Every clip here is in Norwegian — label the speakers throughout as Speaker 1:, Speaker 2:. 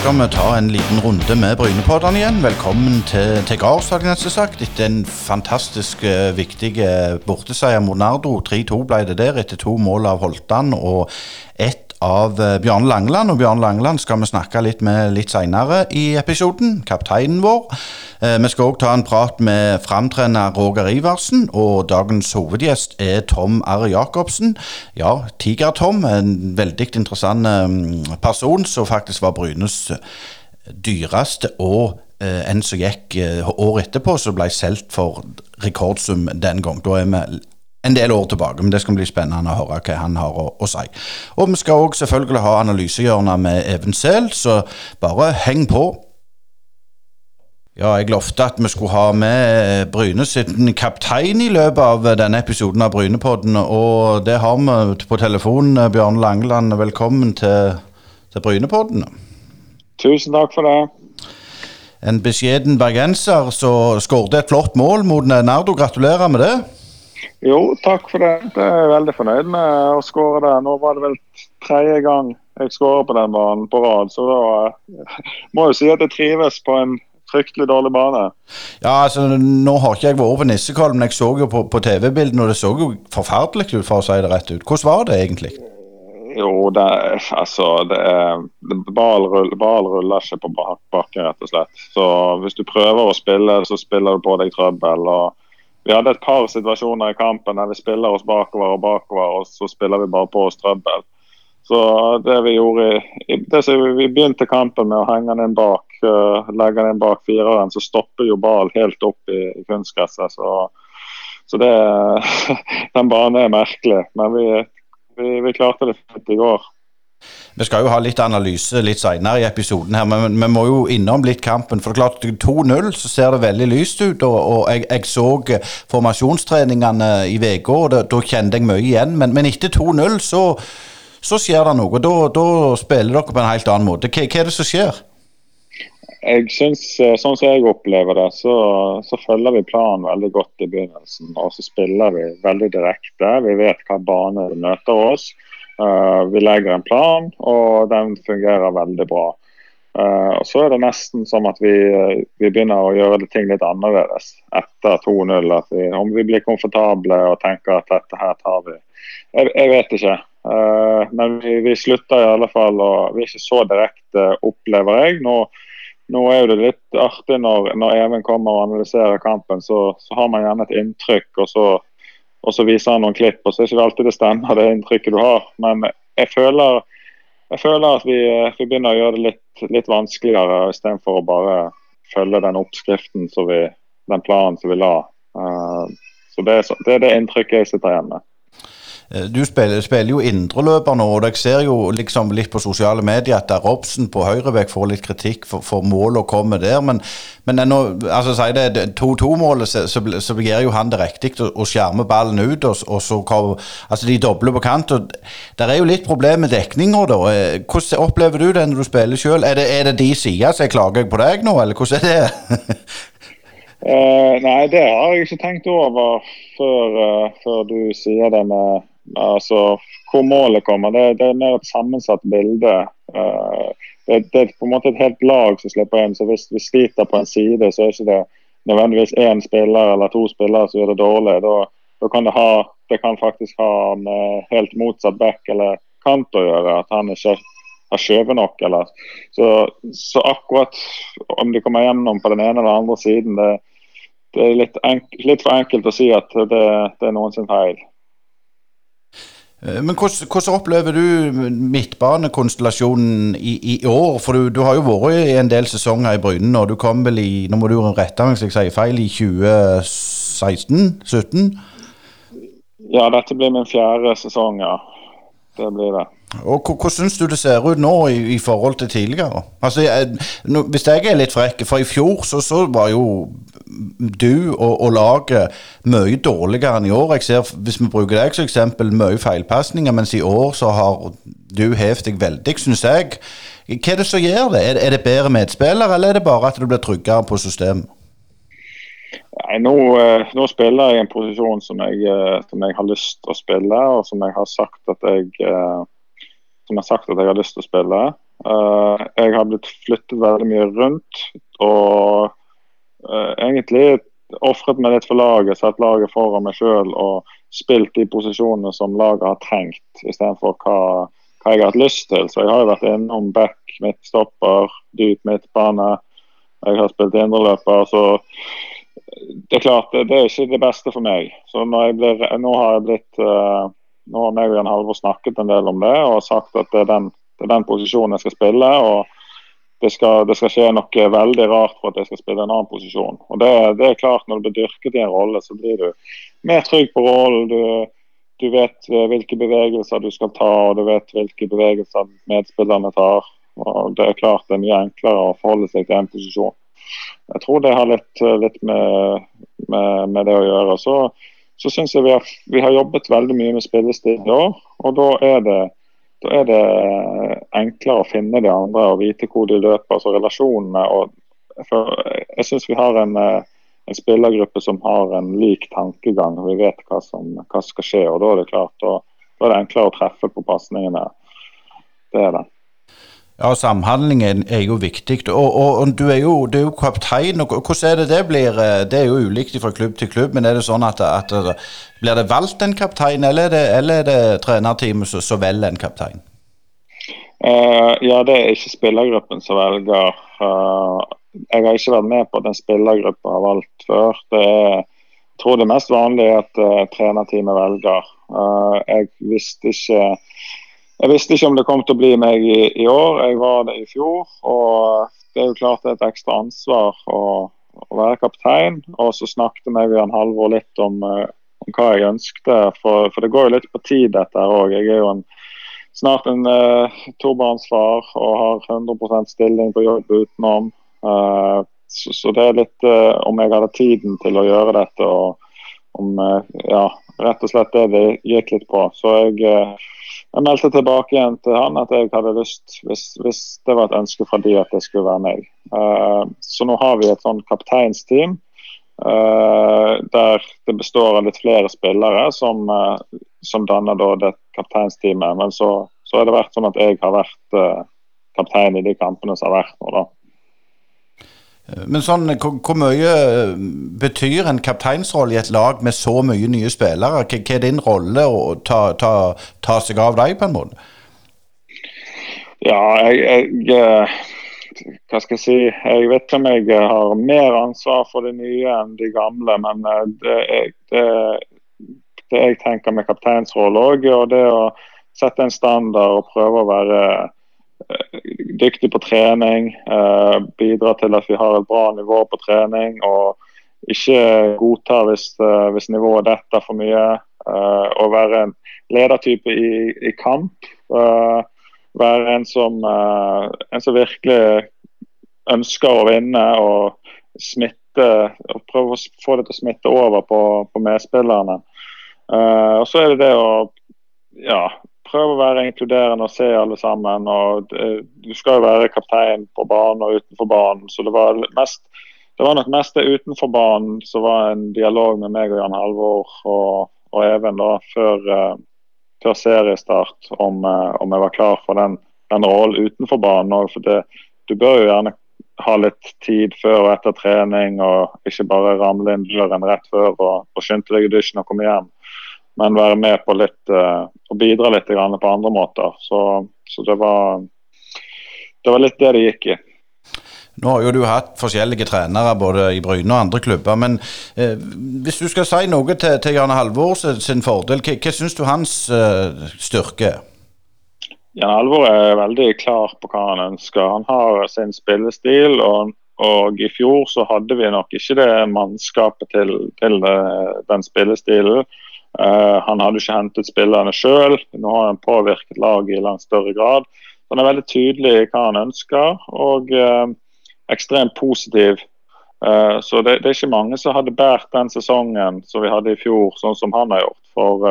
Speaker 1: skal vi ta en liten runde med Brynepoddene igjen. Velkommen til, til jeg nesten sagt. Etter en fantastisk uh, viktig eh, borteseier mot Nardo. 3-2 ble det der, etter to mål av Holtan og ett av uh, Bjørn Langeland. Og Bjørn Langeland skal vi snakke litt med litt seinere i episoden. Kapteinen vår. Uh, vi skal òg ta en prat med framtrener Roger Iversen, og dagens hovedgjest er Tom R. Jacobsen. Ja, Tiger-Tom, en veldig interessant um, person som faktisk var Brynes dyreste og en som gikk året etterpå, som ble solgt for rekordsum den gang. Da er vi en del år tilbake, men det skal bli spennende å høre hva han har å, å si. Og vi skal òg selvfølgelig ha analysehjørnet med Even Sehl, så bare heng på. Ja, jeg lovte at vi skulle ha med Bryne sin kaptein i løpet av denne episoden av Brynepodden, og det har vi på telefonen. Bjørn Langeland, velkommen til, til Brynepodden.
Speaker 2: Tusen takk for det.
Speaker 1: En beskjeden bergenser som skåret et flott mål mot Nardo. Gratulerer med det.
Speaker 2: Jo, takk for det. Jeg er veldig fornøyd med å skåre det. Nå var det vel tredje gang jeg skårer på den banen på rad, så da må jeg jo si at jeg trives på en fryktelig dårlig bane.
Speaker 1: Ja, altså Nå har ikke jeg vært på Nissekollen, men jeg så jo på, på TV-bildene, og det så jo forferdelig ut, for å si det rett ut. Hvordan var det egentlig?
Speaker 2: Jo, det, altså, det er Ball ruller ikke på bakken, rett og slett. Så hvis du prøver å spille, så spiller du på deg trøbbel. og vi hadde et par situasjoner i kampen der vi spiller oss bakover og bakover, og så spiller vi bare på oss trøbbel. Så det vi gjorde det så Vi begynte kampen med å henge den bak, uh, legge den bak fireren. Så stopper jo ballen helt opp i, i kunstgresset. Så, så det, den banen er merkelig. Men vi, vi, vi klarte det fint i går.
Speaker 1: Vi skal jo ha litt analyse litt senere i episoden, her, men vi må jo innom litt kampen. For det er klart 2-0 så ser det veldig lyst ut. og, og jeg, jeg, så formasjonstreningene i uka, og da, kjente jeg mye igjen. Men, men etter 2-0 så, så, skjer det noe. Da, da, spiller dere på en helt annen måte. Hva, hva er det som skjer?
Speaker 2: Jeg synes, eh, Sånn som jeg opplever det, så, så, følger vi planen veldig godt i begynnelsen. Og så spiller vi veldig direkte. Vi vet hva bane møter oss. Uh, vi legger en plan, og den fungerer veldig bra. Uh, og Så er det nesten som at vi, vi begynner å gjøre ting litt annerledes etter 2-0. Om vi blir komfortable og tenker at dette her tar vi. Jeg, jeg vet ikke. Uh, men vi, vi, slutter i alle fall, og vi er ikke så direkte, opplever jeg. Nå, nå er det litt artig når, når Even kommer og analyserer kampen, så, så har man gjerne et inntrykk. og så og så viser han noen klipp, og så er det ikke alltid det stemmer, det inntrykket du har. Men jeg føler, jeg føler at vi, vi, begynner å gjøre det litt, litt vanskeligere, istedenfor å bare følge den oppskriften, vi, den planen som vi la. Uh, så det er, det er det inntrykket jeg sitter igjen med.
Speaker 1: Eh, du spiller, spiller jo indreløper nå, og jeg ser jo liksom litt på sosiale medier at Robsen på høyrebekk får litt kritikk for, for målet å komme der. Men, men nå, altså, sier det 2-2-målet, så, så, så gjør jo han det riktig å skjerme ballen ut. og, og så altså De dobler på kant. og Det er jo litt problem med dekninga, da. Eh, hvordan opplever du det når du spiller sjøl? Er, er, det de sida som klager på deg nå, eller hvordan er det?
Speaker 2: uh, nei, det har jeg ikke tenkt over før, uh, før du sier det med Altså, hvor målet kommer, det, det, er mer et sammensatt bilde. Uh, det, det, er på en måte et helt lag som slipper inn. så Hvis vi sliter på en side, så er ikke det nødvendigvis én spiller eller to spillere som gjør det dårlig. Da, da kan det, ha, det kan faktisk ha med helt motsatt back eller kant å gjøre. At han ikke har skjøvet nok. Eller. Så, så, akkurat om de kommer gjennom på den ene eller andre siden, det, det er litt, litt, for enkelt å si at det, det er noen sin feil.
Speaker 1: Eh, men hvordan, hvordan, opplever du midtbanekonstellasjonen i, i, år? For du, du, har jo vært i en del sesonger i Brynen, og du kom vel i nå må du rette meg hvis jeg sier feil, i 2016-17?
Speaker 2: Ja, dette blir min fjerde sesong, ja. Det blir det.
Speaker 1: Og Hvordan syns du det ser ut nå i, i forhold til tidligere? Altså, jeg, nå, Hvis jeg er litt frekk, for i fjor så, så var jo du og, og, laget mye dårligere enn i år. Jeg ser, Hvis vi bruker deg som eksempel, mye feilpasninger, mens i år så har du hevet deg veldig, syns jeg. Hva er det som gjør det? Er, er det bedre medspillere, eller er det bare at du blir tryggere på systemet?
Speaker 2: Nei, nå, eh, nå, spiller jeg en posisjon som jeg, eh, som jeg, har lyst til å spille, og som jeg har sagt at jeg, eh, som jeg har sagt at jeg har lyst til å spille. Uh, jeg har blitt flyttet veldig mye rundt. Og uh, egentlig ofret meg litt for laget, satt laget foran meg sjøl og spilt de posisjonene som laget har trengt, istedenfor hva, hva jeg har hatt lyst til. Så jeg har jo vært innom back, midtstopper, dyp midtbane. Jeg har spilt indreløper. så det er klart, det, er ikke det beste for meg. Så blir, nå har jeg blitt uh, nå har meg og Jan Halvor snakket en del om det og sagt at det er den, det er den posisjonen jeg skal spille. og det skal, det skal, skje noe veldig rart for at jeg skal spille en annen posisjon. Og det, det er klart Når du blir dyrket i en rolle, så blir du mer trygg på rollen. Du, du, vet eh, hvilke bevegelser du skal ta, og du vet hvilke bevegelser medspillerne tar. Og Det er klart det er mye enklere å forholde seg til en posisjon. Jeg tror det har litt, litt med, med, med, det å gjøre. Så, så syns jeg vi har, vi har, jobbet veldig mye med spillestil i år, og da er det da er det enklere å finne de andre og vite hvor de løper. altså relasjonene. Jeg syns vi har en, en, spillergruppe som har en lik tankegang. Vi vet hva som, hva skal skje. og Da er det klart, da, da er det enklere å treffe på pasningene. Det er det.
Speaker 1: Ja, samhandling er jo viktig. Og, og, og du, er jo, du, er jo, kaptein. og Hvordan er det det blir? Eh, det er jo ulikt fra klubb til klubb, men er det sånn at, at blir det valgt en kaptein, eller er det, eller er det trenerteamet som velger en kaptein?
Speaker 2: Uh, ja, det er ikke spillergruppen som velger. Uh, jeg har ikke vært med på at en spillergruppe har valgt før. Det er, jeg tror det er mest vanlig at uh, trenerteamet velger. jeg visste ikke jeg visste ikke om det kom til å bli meg i, i, år. Jeg var det i fjor. og Det er jo klart det er et ekstra ansvar å, å være kaptein. Og så snakket jeg en Halvor litt om, eh, om, hva jeg ønskte. For, for, det går jo litt på tid, dette òg. Jeg er jo en, snart en uh, tobarnsfar og har 100% stilling på jobb utenom. Uh, så, så, det er litt uh, om jeg hadde tiden til å gjøre dette. og om ja, rett og slett det det gikk litt på. Så jeg jeg meldte tilbake igjen til han at jeg hadde lyst, hvis, hvis det var et ønske fra de, at det skulle være meg. Uh, så nå har vi et sånn kapteinsteam der det består av litt flere spillere som, som danner da det kapteinsteamet. Men så, så har det vært sånn at jeg har vært kaptein i de kampene som har vært nå, da.
Speaker 1: Men sånn, hvor, mye eh, betyr en kapteinsrolle i et lag med så mye nye spillere? Hva, er din rolle å ta, ta, ta, seg av deg, på en måte?
Speaker 2: Ja, jeg, jeg, eh, Hva skal jeg si? Jeg vet om jeg har mer ansvar for det nye enn de gamle, men eh, det, det, det jeg tenker med kapteinsrolle òg, og det å sette en standard og prøve å være dyktig på trening, eh, bidra til at vi har et bra nivå på trening. og ikke godta hvis, eh, hvis nivået detter for mye. Eh, og være en ledertype i, i kamp. være en som, en som virkelig ønsker å vinne og smitte og prøve å få det til å smitte over på, på medspillerne. og så er det det å ja, prøve å være inkluderende og se alle sammen. og Du skal jo være kaptein på banen og utenfor banen. så Det var mest det var nok mest det utenfor banen som var en dialog med meg og Jan Halvor og, og Even da, før, uh, før seriestart om, uh, om, jeg var klar for den, den rollen utenfor banen. òg. for det, du bør jo gjerne ha litt tid før og etter trening, og ikke bare ramle inn døren rett før og, og skynde deg i dusjen og komme hjem men være med på litt uh, og bidra litt på andre måter. Så, så det, var, det var litt det det gikk i.
Speaker 1: Nå har jo du hatt forskjellige trenere både i Bryne og andre klubber. Men eh, hvis du skal si noe til, til Jan Halvor sin fordel, hva, hva syns du hans eh, styrke er?
Speaker 2: Jan Halvor er veldig klar på hva han ønsker. Han har sin spillestil. og, og i fjor så hadde vi nok ikke det mannskapet til, til eh, den spillestilen. Uh, han hadde ikke hentet spillerne sjøl. Nå har han påvirket laget i langt større grad. Han er veldig tydelig i hva han ønsker, og uh, ekstremt positiv. Uh, så det, det, er ikke mange som hadde båret den sesongen som vi hadde i fjor, sånn som han har gjort. For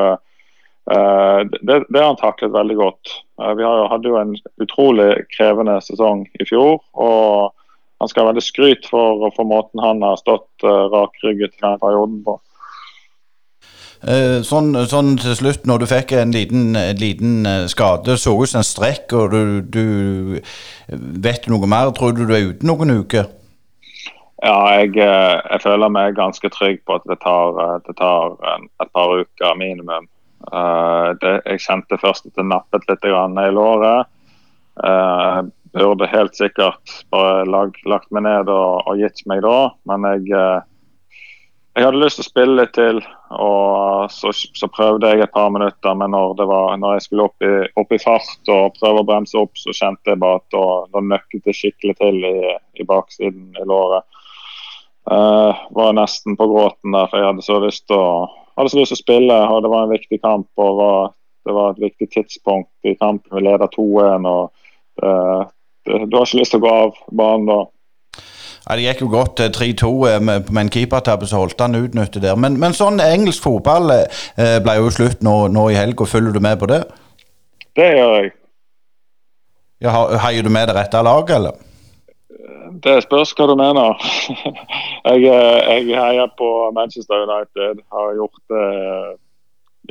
Speaker 2: det, det, har han taklet veldig godt. vi hadde jo en utrolig krevende sesong i fjor. og han skal ha veldig skryt for, for måten han har stått rakrygget i denne perioden på.
Speaker 1: Eh, sånn, sånn, til slutt, når du fikk en liten, en liten eh, skade, så ut som en strekk, og du, du, Vet noe mer? Tror du du er ute noen uker?
Speaker 2: Ja, jeg, eh, jeg, føler meg ganske trygg på at det tar, det tar et par uker minimum. Det, jeg kjente først at det nappet litt i låret. Jeg burde helt sikkert bare lag, lagt meg ned og, og, gitt meg da, men jeg jeg hadde lyst til å spille litt til, og så, så, prøvde jeg et par minutter. Men når, var, når jeg skulle opp i, opp i, fart og prøve å bremse opp, så kjente jeg bare at da, nøkket det skikkelig til i, i baksiden i låret. Uh, var nesten på gråten der, for jeg hadde så lyst til å spille. og Det var en viktig kamp. og var, Det var et viktig tidspunkt i kampen. Vi leder 2-1. og uh, Du har ikke lyst til å gå av banen da.
Speaker 1: Ja, Det gikk jo godt 3-2 eh, med, med en keepertabbe, så holdt han utnyttet der. Men, men, sånn engelsk fotball eh, ble jo slutt nå, nå i helga. Følger du med på det?
Speaker 2: Det gjør jeg.
Speaker 1: Ja, Heier du med det rette laget, eller?
Speaker 2: Det spørs hva du mener. jeg, eh, jeg heier på Manchester United. Har gjort det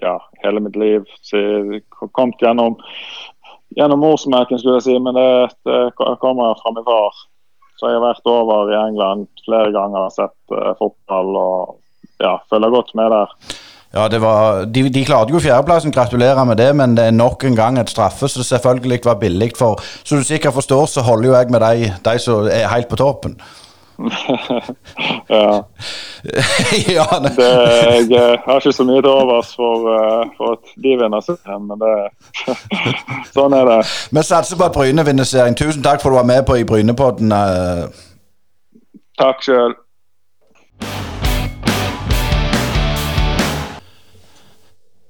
Speaker 2: ja, hele mitt liv. Kommet gjennom, gjennom morsmelken, skulle jeg si, men det, det kommer fra min far. Så jeg har vært over i England flere ganger og sett uh, fotball og ja, følger godt med der.
Speaker 1: Ja, var, de, de, klarte jo fjerdeplassen, gratulerer med det, men det er nok en gang et straffe som selvfølgelig var billig. For som du sikkert forstår, så holder jo jeg med de, de som er helt på toppen.
Speaker 2: ja. ja det, jeg, jeg, har ikke så mye til overs for, uh, for at de vinner serien, men det, sånn er det.
Speaker 1: Vi satser på at Bryne vinner serien. Tusen takk for at du var med på i Brynepodden. Uh.
Speaker 2: Takk sjøl.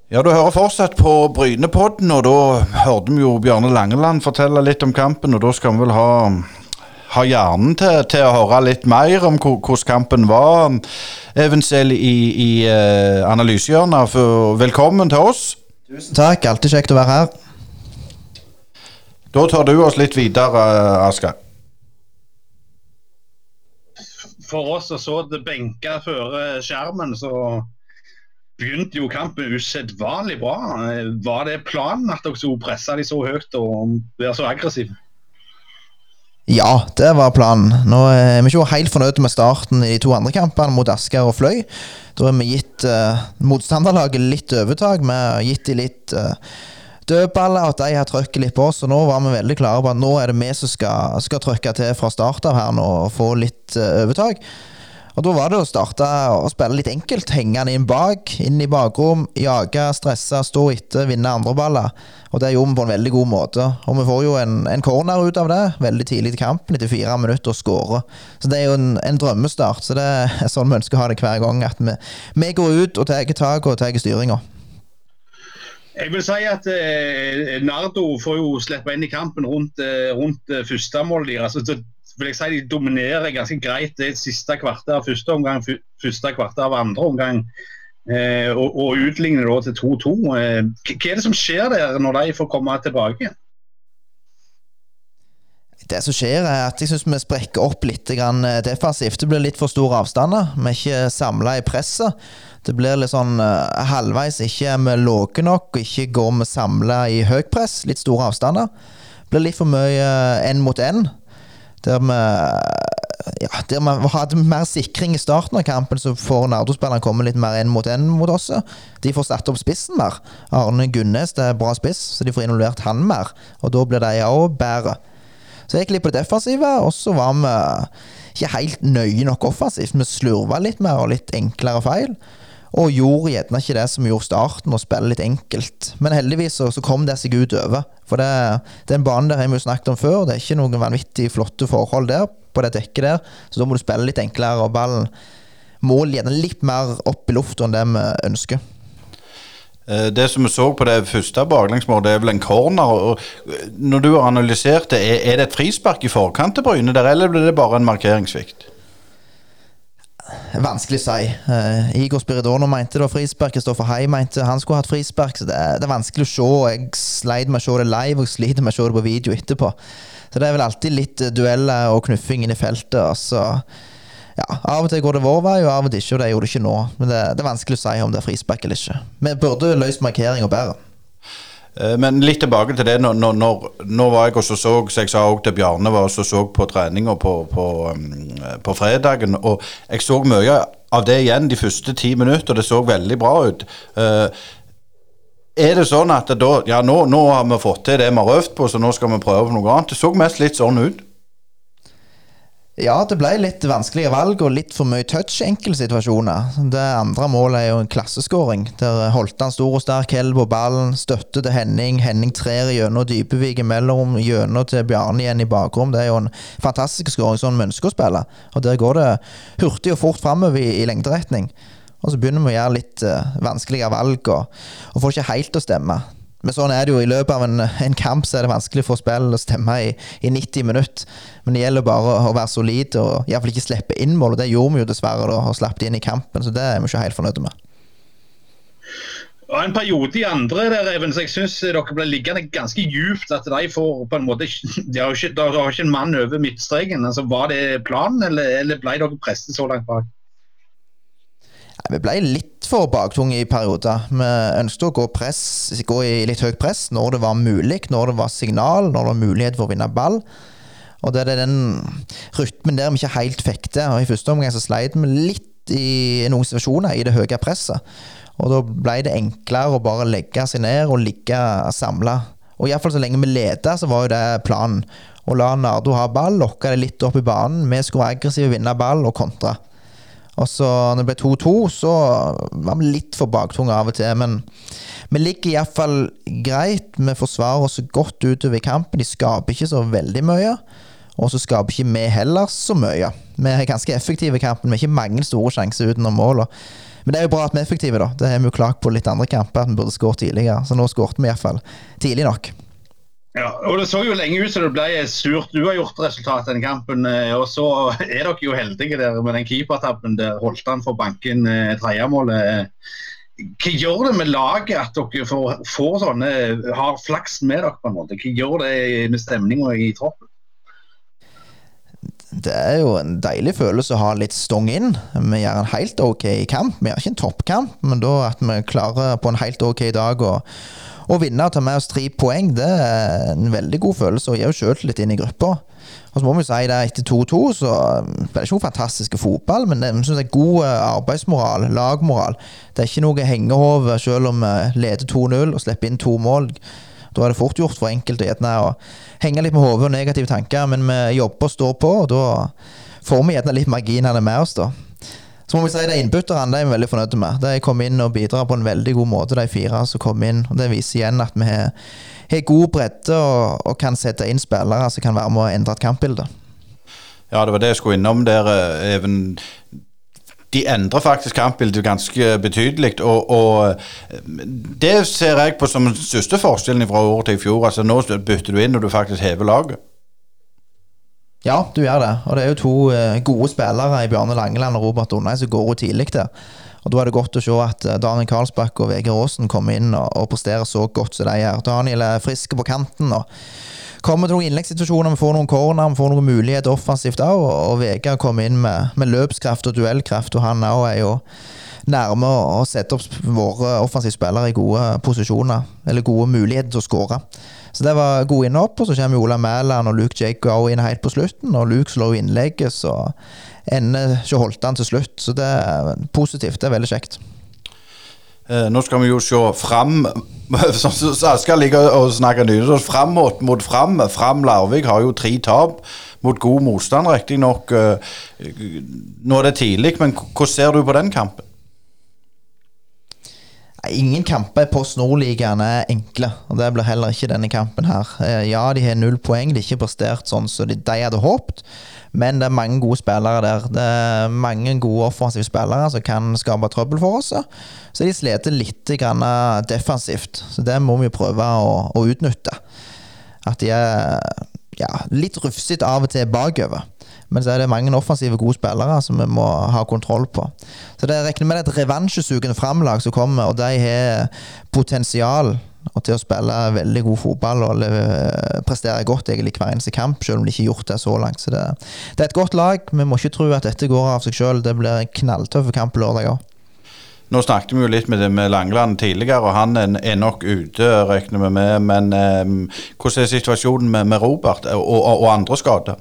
Speaker 1: Ja, Du hører fortsatt på Brynepodden, og da hørte vi jo Bjarne Langeland fortelle litt om kampen. og Da skal vi vel ha har hjernen til, til, å høre litt mer om hvordan kampen var. Eventuelt i, i uh, analysehjørnet. Velkommen til oss.
Speaker 3: Tusen takk. Alltid kjekt å være her.
Speaker 1: Da tar du oss litt videre, Asker.
Speaker 4: For oss som så det benka før skjermen, så begynte jo kampen usedvanlig bra. Var det planen at dere skulle presse de så høyt og være så aggressive?
Speaker 3: Ja, det var planen. Nå er vi ikke helt fornøyd med starten i de to andre kampene mot Asker og Fløy. Da har vi gitt uh, motstanderlaget litt overtak. Vi har gitt dem litt uh, dødballer, at de har trykket litt på oss. Og nå var vi veldig klare på at nå er det vi som skal, skal trykke til fra start av her nå og få litt uh, overtak. Og Da var det å starte å spille litt enkelt. Henge han inn bak, inn i bakrom, jage, stresse, stå etter, vinne andre baller. Og det gjorde vi på en veldig god måte. Og vi får jo en, en corner ut av det veldig tidlig i kampen, etter fire minutter, og skårer. Så det er jo en, en, drømmestart. Så det er sånn vi ønsker å ha det hver gang. At vi, vi går ut og tar tak og tar styringa.
Speaker 4: Jeg vil si at eh, Nardo får jo slippe inn i kampen rundt, eh, rundt eh, førstemålet deres. Altså, vil jeg si de dominerer ganske greit det siste kvarter av første omgang, første kvarter av andre omgang. Eh, og, og utligner da til 2-2. Eh, hva er det som skjer der når de får komme tilbake?
Speaker 3: Det som skjer, er at jeg syns vi sprekker opp litt eh, defensivt. Det blir litt for store avstander. Vi er ikke samla i presset. Det blir litt sånn uh, halvveis. Ikke er vi lave nok, og ikke går vi samla i høypress. Litt store avstander. Det blir litt for mye én mot én. Der vi, ja, der vi hadde mer sikring i starten av kampen, så får Nardo-spillerne komme litt mer én mot én mot oss. De får satt opp spissen mer. Arne Gunnes det er bra spiss, så de får involvert han mer. Og da blir de òg bedre. Så jeg gikk litt på det defensive, og så var vi ikke helt nøye nok offensivt. Vi slurva litt mer og litt enklere feil. Og gjorde gjerne ikke det som gjorde starten, å spille litt enkelt. Men heldigvis så, så kom det seg utover. For det, den banen der har vi jo snakket om før. Det er ikke noen vanvittig flotte forhold der på det dekket der. Så da må du spille litt enklere, og ballen må gjerne litt mer opp i lufta enn det vi ønsker.
Speaker 1: Eh, det som vi så på det første baklengsmålet, det er vel en corner. og Når du har analysert det, er det et frispark i forkant til Bryne der, eller blir det bare en markeringssvikt?
Speaker 3: Vanskelig å si. Uh, Igor Spiridono mente det var frispark. Kristoffer Hei mente han skulle hatt frispark. Så det er, det er vanskelig å se. Jeg sleit med å se det live, og jeg sliter med å se det på video etterpå. Så det er vel alltid litt dueller og knuffing inn i feltet. Og så ja, Av og til går det vår vei, og av og til ikke. Og det gjorde det ikke nå. Men det, det er vanskelig å si om det er frispark eller ikke. Vi burde løst markeringa bedre.
Speaker 1: Eh, Men litt tilbake til det. Når, når, når, var jeg også så, så jeg sa også til Bjarne, var også så på treninga på, på, um, på fredagen, og jeg så mye av det igjen de første ti minutter, og det så veldig bra ut. Eh, er det sånn at da, ja nå, nå har vi fått til det vi har øvd på, så nå skal vi prøve på noe annet? Det så mest litt sånn ut.
Speaker 3: Ja, det ble litt vanskelige valg og litt for mye touch i enkelte situasjoner. Det andre målet er jo en klasseskåring, der Holtan stor og sterk held på ballen, støtte til Henning, Henning trer gjennom Dybevik imellom, gjennom til Bjarne igjen i bakrom. Det er jo en fantastisk skåring som en ønsker å spille, og der går det hurtig og fort framover i, i lengderetning. Og så begynner vi å gjøre litt uh, vanskelige valg, og, og får ikke helt å stemme. Men sånn er det jo. I løpet av en, en kamp så er det vanskelig for spill å stemme i, i 90 minutter. Men det gjelder bare å være solid og iallfall ikke slippe inn mål. Og det gjorde vi jo dessverre, da, og slapp det inn i kampen. Så det er vi ikke helt fornøyde med.
Speaker 4: Og En periode i andre der, Even, så jeg syns dere ble liggende ganske djupt. At de får på en måte De har ikke, de har ikke en mann over midtstreken. Altså, var det planen, eller, eller ble dere presset så langt bak?
Speaker 3: Nei, Vi ble litt for baktunge i perioder. Vi ønsket å gå, press, gå i litt høyt press når det var mulig, når det var signal, når det var mulighet for å vinne ball. Og det er den rytmen der vi ikke helt fikk til. I første omgang så sleit vi litt i noen situasjoner i det høye presset. Og da ble det enklere å bare legge seg ned og ligge samla. Og iallfall så lenge vi leda, så var jo det planen. Å la Nardo ha ball, lokke det litt opp i banen. Vi skulle være aggressive, vinne ball og kontre. Og så når det ble 2-2, så var vi litt for baktunge av og til. Men vi ligger iallfall greit. Vi forsvarer oss godt utover i kampen. De skaper ikke så veldig mye. Og så skaper ikke vi heller så mye. Vi er ganske effektive i kampen. Vi har ikke mange store sjanser utenom mål. Men det er jo bra at vi er effektive, da. Det har vi jo klart på litt andre kamper, at vi burde skåret tidligere. Så nå skåret vi iallfall tidlig nok.
Speaker 4: Ja, og Det så jo lenge ut som det ble surt uavgjort-resultat denne kampen. eh, Og så er dere jo heldige der med den keepertabben der Holtan får banken eh, tredjemålet. Hva gjør det med laget at dere får, får sånne, har flaks med dere? på en måte? Hva gjør det med stemninga i troppen?
Speaker 3: Det er jo en deilig følelse å ha litt stong inn. Vi gjør en helt ok kamp. Vi gjør ikke en toppkamp, men da at vi klarer på en helt ok dag å, å vinne og ta med oss tre poeng, det er en veldig god følelse og gir jo sjøltillit inn i gruppa. Og så må vi si det etter 2-2 så ble det ikke noe fantastisk fotball, men det, synes det er god eh, arbeidsmoral, lagmoral. Det er ikke noe hengehove selv om vi leder 2-0 og slipper inn to mål. Da er det fort gjort for enkelte å henge litt med hodet og negative tanker, men vi jobber og står på, og da får vi gjerne litt marginene med oss, da. Så må vi si det innbytterne de er vi veldig fornøyde med. De kom inn og bidrar på en veldig god måte, de fire som kom inn. og Det viser igjen at vi har, har god bredde og, og, kan sette inn spillere som kan være med å endre et kampbilde.
Speaker 1: Ja, det var det jeg skulle innom der, eh, Even. De endrer faktisk kampbildet ganske betydelig, og, og det ser jeg på som den største forskjellen fra året til i fjor. Altså Nå bytter du inn når du faktisk hever laget.
Speaker 3: Ja, du gjør det. Og det er jo to eh, gode spillere i Bjarne Langeland og Robert Undheim som går ut tidlig der. Og Da er det godt å se at eh, Daniel Karlsbakk og Vegard Aasen kommer inn og, og presterer så godt som de gjør. Daniel er frisk på kanten og kommer til noen innleggssituasjoner, vi får noen corner, vi får noen muligheter offensivt òg. Og, og Vegard kommer inn med, med, løpskraft og duellkraft, og han òg er jo nærme å sette opp våre offensive spillere i gode posisjoner, eller gode muligheter til å skåre. Så det var gode innhopp. Og så kommer Ola Mæland og Luke Jacob inn helt på slutten. Og Luke slår innlegget, så ender ikke Holtan til slutt. Så det er positivt. Det er veldig kjekt.
Speaker 1: Eh, nå skal vi jo se fram som Asker liker å snakke nytt. Fram mot, mot fram. Fram Larvik har jo tre tap mot god motstand, riktignok. Eh, nå er det tidlig, men hvordan ser du på den kampen?
Speaker 3: Ingen kamper Post Nord-ligaen er enkle, og det blir heller ikke denne kampen her. Ja, de har null poeng, de har ikke prestert sånn som de, de hadde håpet, men det er mange gode spillere der. Det er mange gode offensive spillere som kan skape trøbbel for oss. Så de sliter litt defensivt, så det må vi prøve å, å utnytte. At de er ja, litt rufsete av og til bakover. Men så er det mange offensive, gode spillere som vi må ha kontroll på. Så det regner med et revansjesugende framlag som kommer, og de har potensial. til å spille veldig god fotball og prestere godt egentlig hver eneste kamp, selv om de ikke har gjort det så langt. Så det, det er et godt lag. Vi må ikke tro at dette går av seg sjøl. Det blir en knalltøff kamp lørdag òg.
Speaker 1: Nå snakket vi jo litt med, det med Langeland tidligere, og han er nok ute, regner vi med. Men eh, hvordan er situasjonen med, med Robert og, og, og andre skader?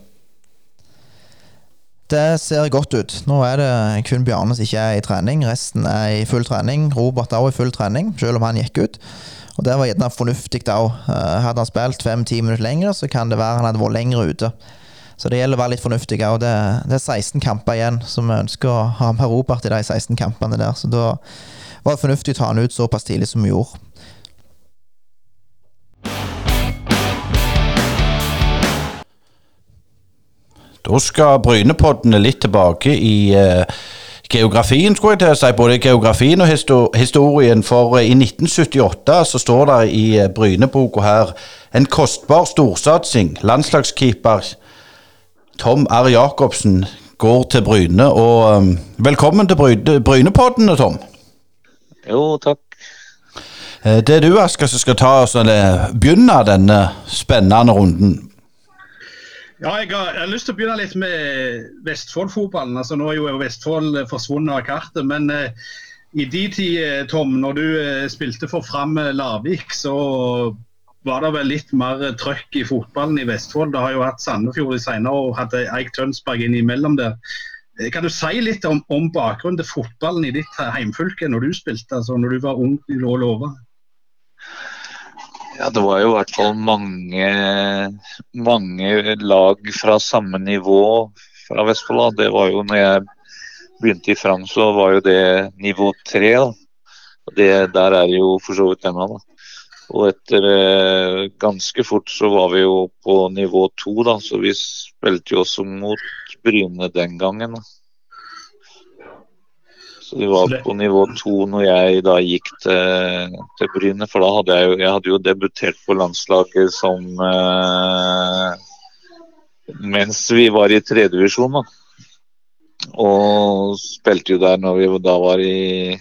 Speaker 3: Det ser godt ut. Nå er det kun Bjarne som ikke er i trening. Resten er i full trening. Robert er også i full trening, selv om han gikk ut. Og Det var gjerne fornuftig òg. Hadde han spilt fem-ti minutter lenger, så kan det være han hadde vært lenger ute. Så det gjelder å være litt fornuftig. òg. det, det er 16 kamper igjen, så vi ønsker å ha med Robert i de 16 kampene der. Så da var det fornuftig å ta han ut såpass tidlig som vi gjorde.
Speaker 1: Da skal Brynepoddene litt tilbake i eh, geografien, skulle jeg til å si. Både geografien og histo historien. For eh, i 1978 så står det i eh, Bryneboka her en kostbar storsatsing. Landslagskeeper Tom R. Jacobsen går til Bryne. Og eh, velkommen til Bryne, Brynepoddene, Tom.
Speaker 5: Jo, takk.
Speaker 1: Det er du, Asker, som skal ta oss eller begynne denne spennende runden.
Speaker 4: Ja, jeg har, jeg har lyst til å begynne litt med Vestfold-fotballen. Altså, nå er jo Vestfold eh, forsvunnet av kartet, men eh, i de tid, eh, Tom, når du eh, spilte for Fram eh, Larvik, så var det vel litt mer trøkk i fotballen i Vestfold. Det har jo hatt Sandefjord i senere og hadde Eik Tønsberg innimellom der. Kan du si litt om, om bakgrunnen til fotballen i ditt heimfylke når du spilte, altså når du var ung og lova?
Speaker 5: Ja, det var jo i hvert fall mange, mange lag fra samme nivå fra Vestfold. Det var jo når jeg begynte i Fram, så var jo det nivå tre. der er det jo for så vidt ennå. da. Og etter eh, ganske fort så var vi jo på nivå to, da. Så vi spilte jo også mot Bryne den gangen. da. Så vi var på nivå to når jeg da gikk til, til Bryne. For da hadde jeg jo, jeg hadde jo debutert på landslaget som eh, Mens vi var i tredjevisjon, da. Og spilte jo der når vi da var i,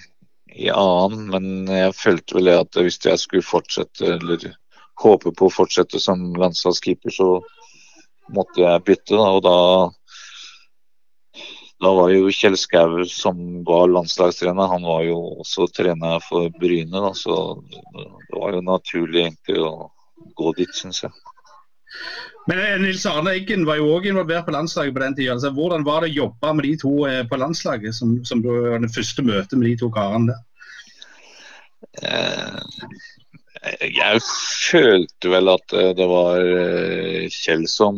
Speaker 5: i annen, men jeg følte vel at hvis jeg skulle fortsette, eller håpe på å fortsette som landslagskeeper, så måtte jeg bytte, da. Og da da var jo Kjell Skau som var landslagstrener, han var jo også trener for Bryne. Da, så det var jo naturlig egentlig å gå dit, syns jeg.
Speaker 4: Men eh, Nils Arne Eggen var jo òg involvert på landslaget på den tida. Altså, hvordan var det å jobbe med de to eh, på landslaget, som, som du, det første møtet med de to karene der?
Speaker 5: Eh, jeg følte vel at det var Kjell som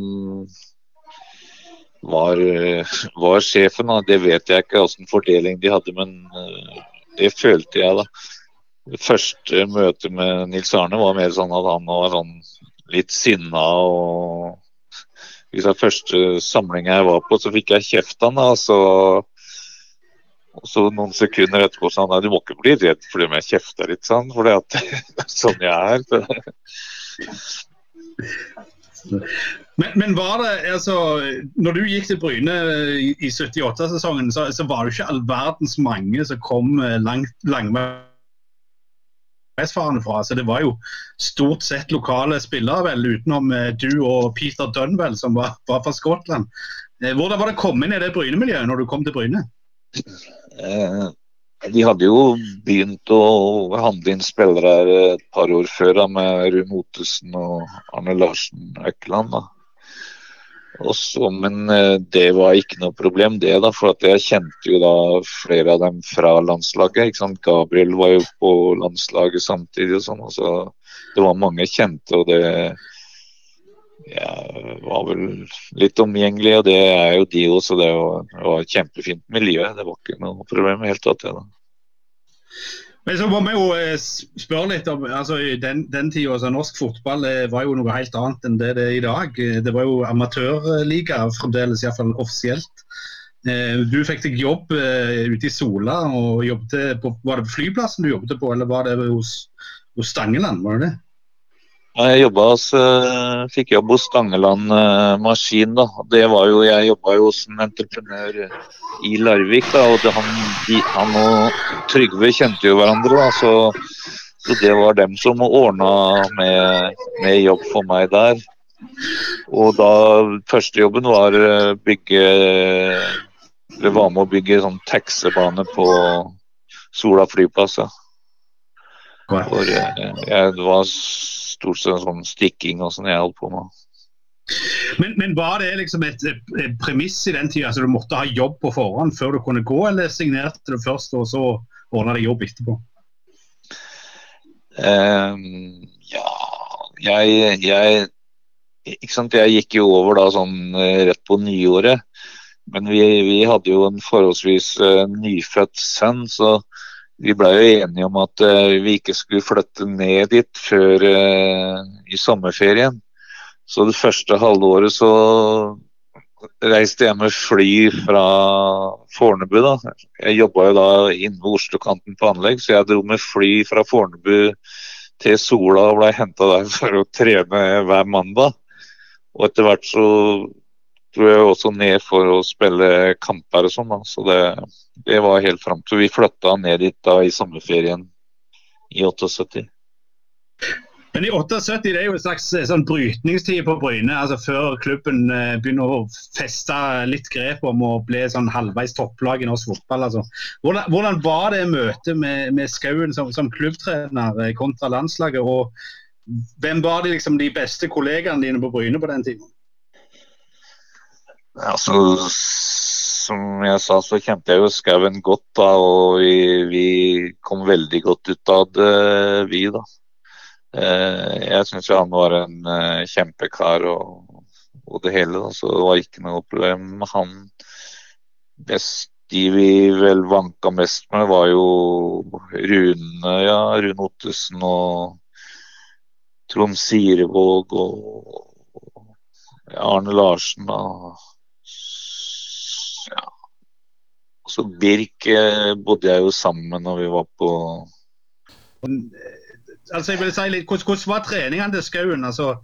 Speaker 5: var, eh, var sjefen. Det vet jeg ikke hvilken fordeling de hadde, men eh, det følte jeg da. Det første møtet med Nils Arne var mer sånn at han var sånn litt sinna og Hvis det første samlinga jeg var på, så fikk jeg kjeft av han. og så noen sekunder etterpå sa han nei, du må ikke bli redd fordi om jeg kjefter litt, sånn, for det er sånn jeg er.
Speaker 4: Men, men var det, altså, når du gikk til Bryne i, i 78-sesongen, så, så var det ikke all verdens mange som kom eh, langt, langveisfarende fra. Så det var jo stort sett lokale spillere, vel, utenom eh, du og Peter Dunwell, som var, var fra Skottland. Eh, Hvordan var det å komme inn i det Bryne-miljøet når du kom til Bryne?
Speaker 5: Eh, de hadde jo begynt å handle inn spillere et par år før da, med Rune Ottesen og Arne Larsen Økland. Da. Og men eh, det var ikke noe problem, det. da, For jeg kjente jo da flere av dem fra landslaget. ikke sant? Gabriel var jo på landslaget samtidig og sånn. så Det var mange kjente, og det jeg var vel litt omgjengelig, og det er jo de også. Det var, var et kjempefint miljø. Det var ikke noe problem i det hele tatt. Da.
Speaker 4: Men så må vi jo eh, spørre litt om altså den, den tida, altså Norsk fotball eh, var jo noe helt annet enn det det er i dag. Det var jo amatørliga fremdeles, iallfall offisielt. Eh, Du fikk deg jobb ute i Sola. og jobbet på, Var det på flyplassen du jobbet på, eller var det hos, hos Stangeland? var det det?
Speaker 5: Jeg hos, eh, fikk jobb hos Stangeland eh, Maskin. da. Det var jo, Jeg jobba jo som entreprenør i Larvik. da, og det, han, han og Trygve kjente jo hverandre. da, Så, Så det var dem som ordna med, med jobb for meg der. Og da førstejobben var eh, bygge Eller var med å bygge sånn taxibane på Sola flyplass. Ja. For jeg, jeg, det var stort sett sånn stikking og sånn jeg holdt på med.
Speaker 4: Men, men, var det liksom et, et premiss i den tida, så du måtte ha jobb på forhånd før du kunne gå, eller signerte du først og så ordna deg jobb etterpå?
Speaker 5: Um, ja, jeg, jeg ikke sant? Jeg gikk jo over da sånn eh, rett på nyåret. Men vi, vi hadde jo en forholdsvis uh, nyfødt sønn, så vi ble jo enige om at uh, vi ikke skulle flytte ned dit før uh, i sommerferien. Så det første halvåret så reiste jeg med fly fra Fornebu. da. Jeg jobba jo da inne ved Oslo-kanten på anlegg, så jeg dro med fly fra Fornebu til Sola og ble henta der for å trene hver mandag. Og etter hvert så dro jeg også ned for å spille kamper og sånn. Så det, det, var helt fram til vi flytta ned dit da i sommerferien i 78.
Speaker 4: Men i 78 det er jo en slags eh, sånn brytningstid på Bryne, altså før klubben eh, begynner å feste litt grep om å bli sånn halvveis topplag i norsk fotball. Altså. Hvordan, hvordan, var det møtet med, med Skauen som, som, klubbtrener eh, kontra landslaget? og hvem var de, liksom, de beste kollegaene dine på Bryne på den tiden?
Speaker 5: Altså, som jeg sa, så kjente jeg jo Skauen godt da, og vi, vi, kom veldig godt ut av det, vi da. Eh, jeg syns han var en eh, kjempekar og, og, det hele, da, så det var ikke noe problem. Han best de vi vel vanka mest med, var jo Rune, ja, Rune Ottesen og Trond Sirevåg og Arne Larsen og ja. Så Birk eh, bodde jeg jo sammen med når vi var på
Speaker 4: altså jeg vil si litt, hvordan, var treningene til Skauen? Altså,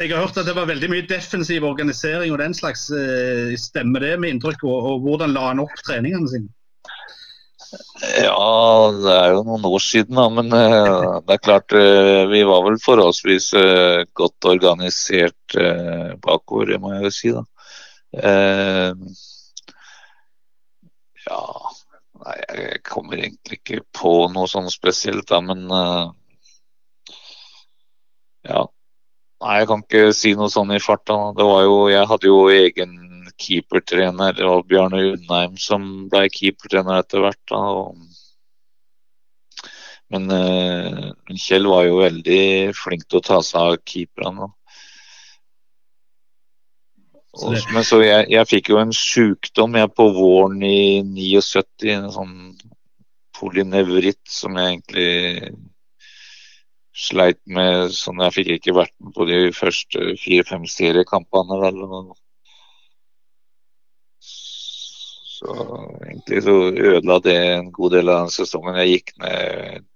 Speaker 4: jeg har hørt at det var veldig mye defensiv organisering og den slags. Eh, stemmer det med inntrykk? Og, og hvordan la han opp treningene sine?
Speaker 5: Ja, det er jo noen år siden, da. Men uh, det er klart uh, vi var vel forholdsvis uh, godt organisert bakover, må jeg jo si. da. Ja Nei, jeg kommer egentlig ikke på noe sånn spesielt, da, men ja. Nei, jeg kan ikke si noe sånn i farta. Det var jo, jeg hadde jo egen keepertrener. Var Bjarne Undheim som ble keepertrener etter hvert. Da, men uh, Kjell var jo veldig flink til å ta seg av keeperne. Og, men så jeg, jeg, fikk jo en sykdom jeg på våren i 79, en sånn polynevritt som jeg egentlig sleit med. sånn Jeg fikk ikke vært med på de første fire-fem seriekampene. Vel, så egentlig så ødela det en god del av sesongen. Jeg gikk ned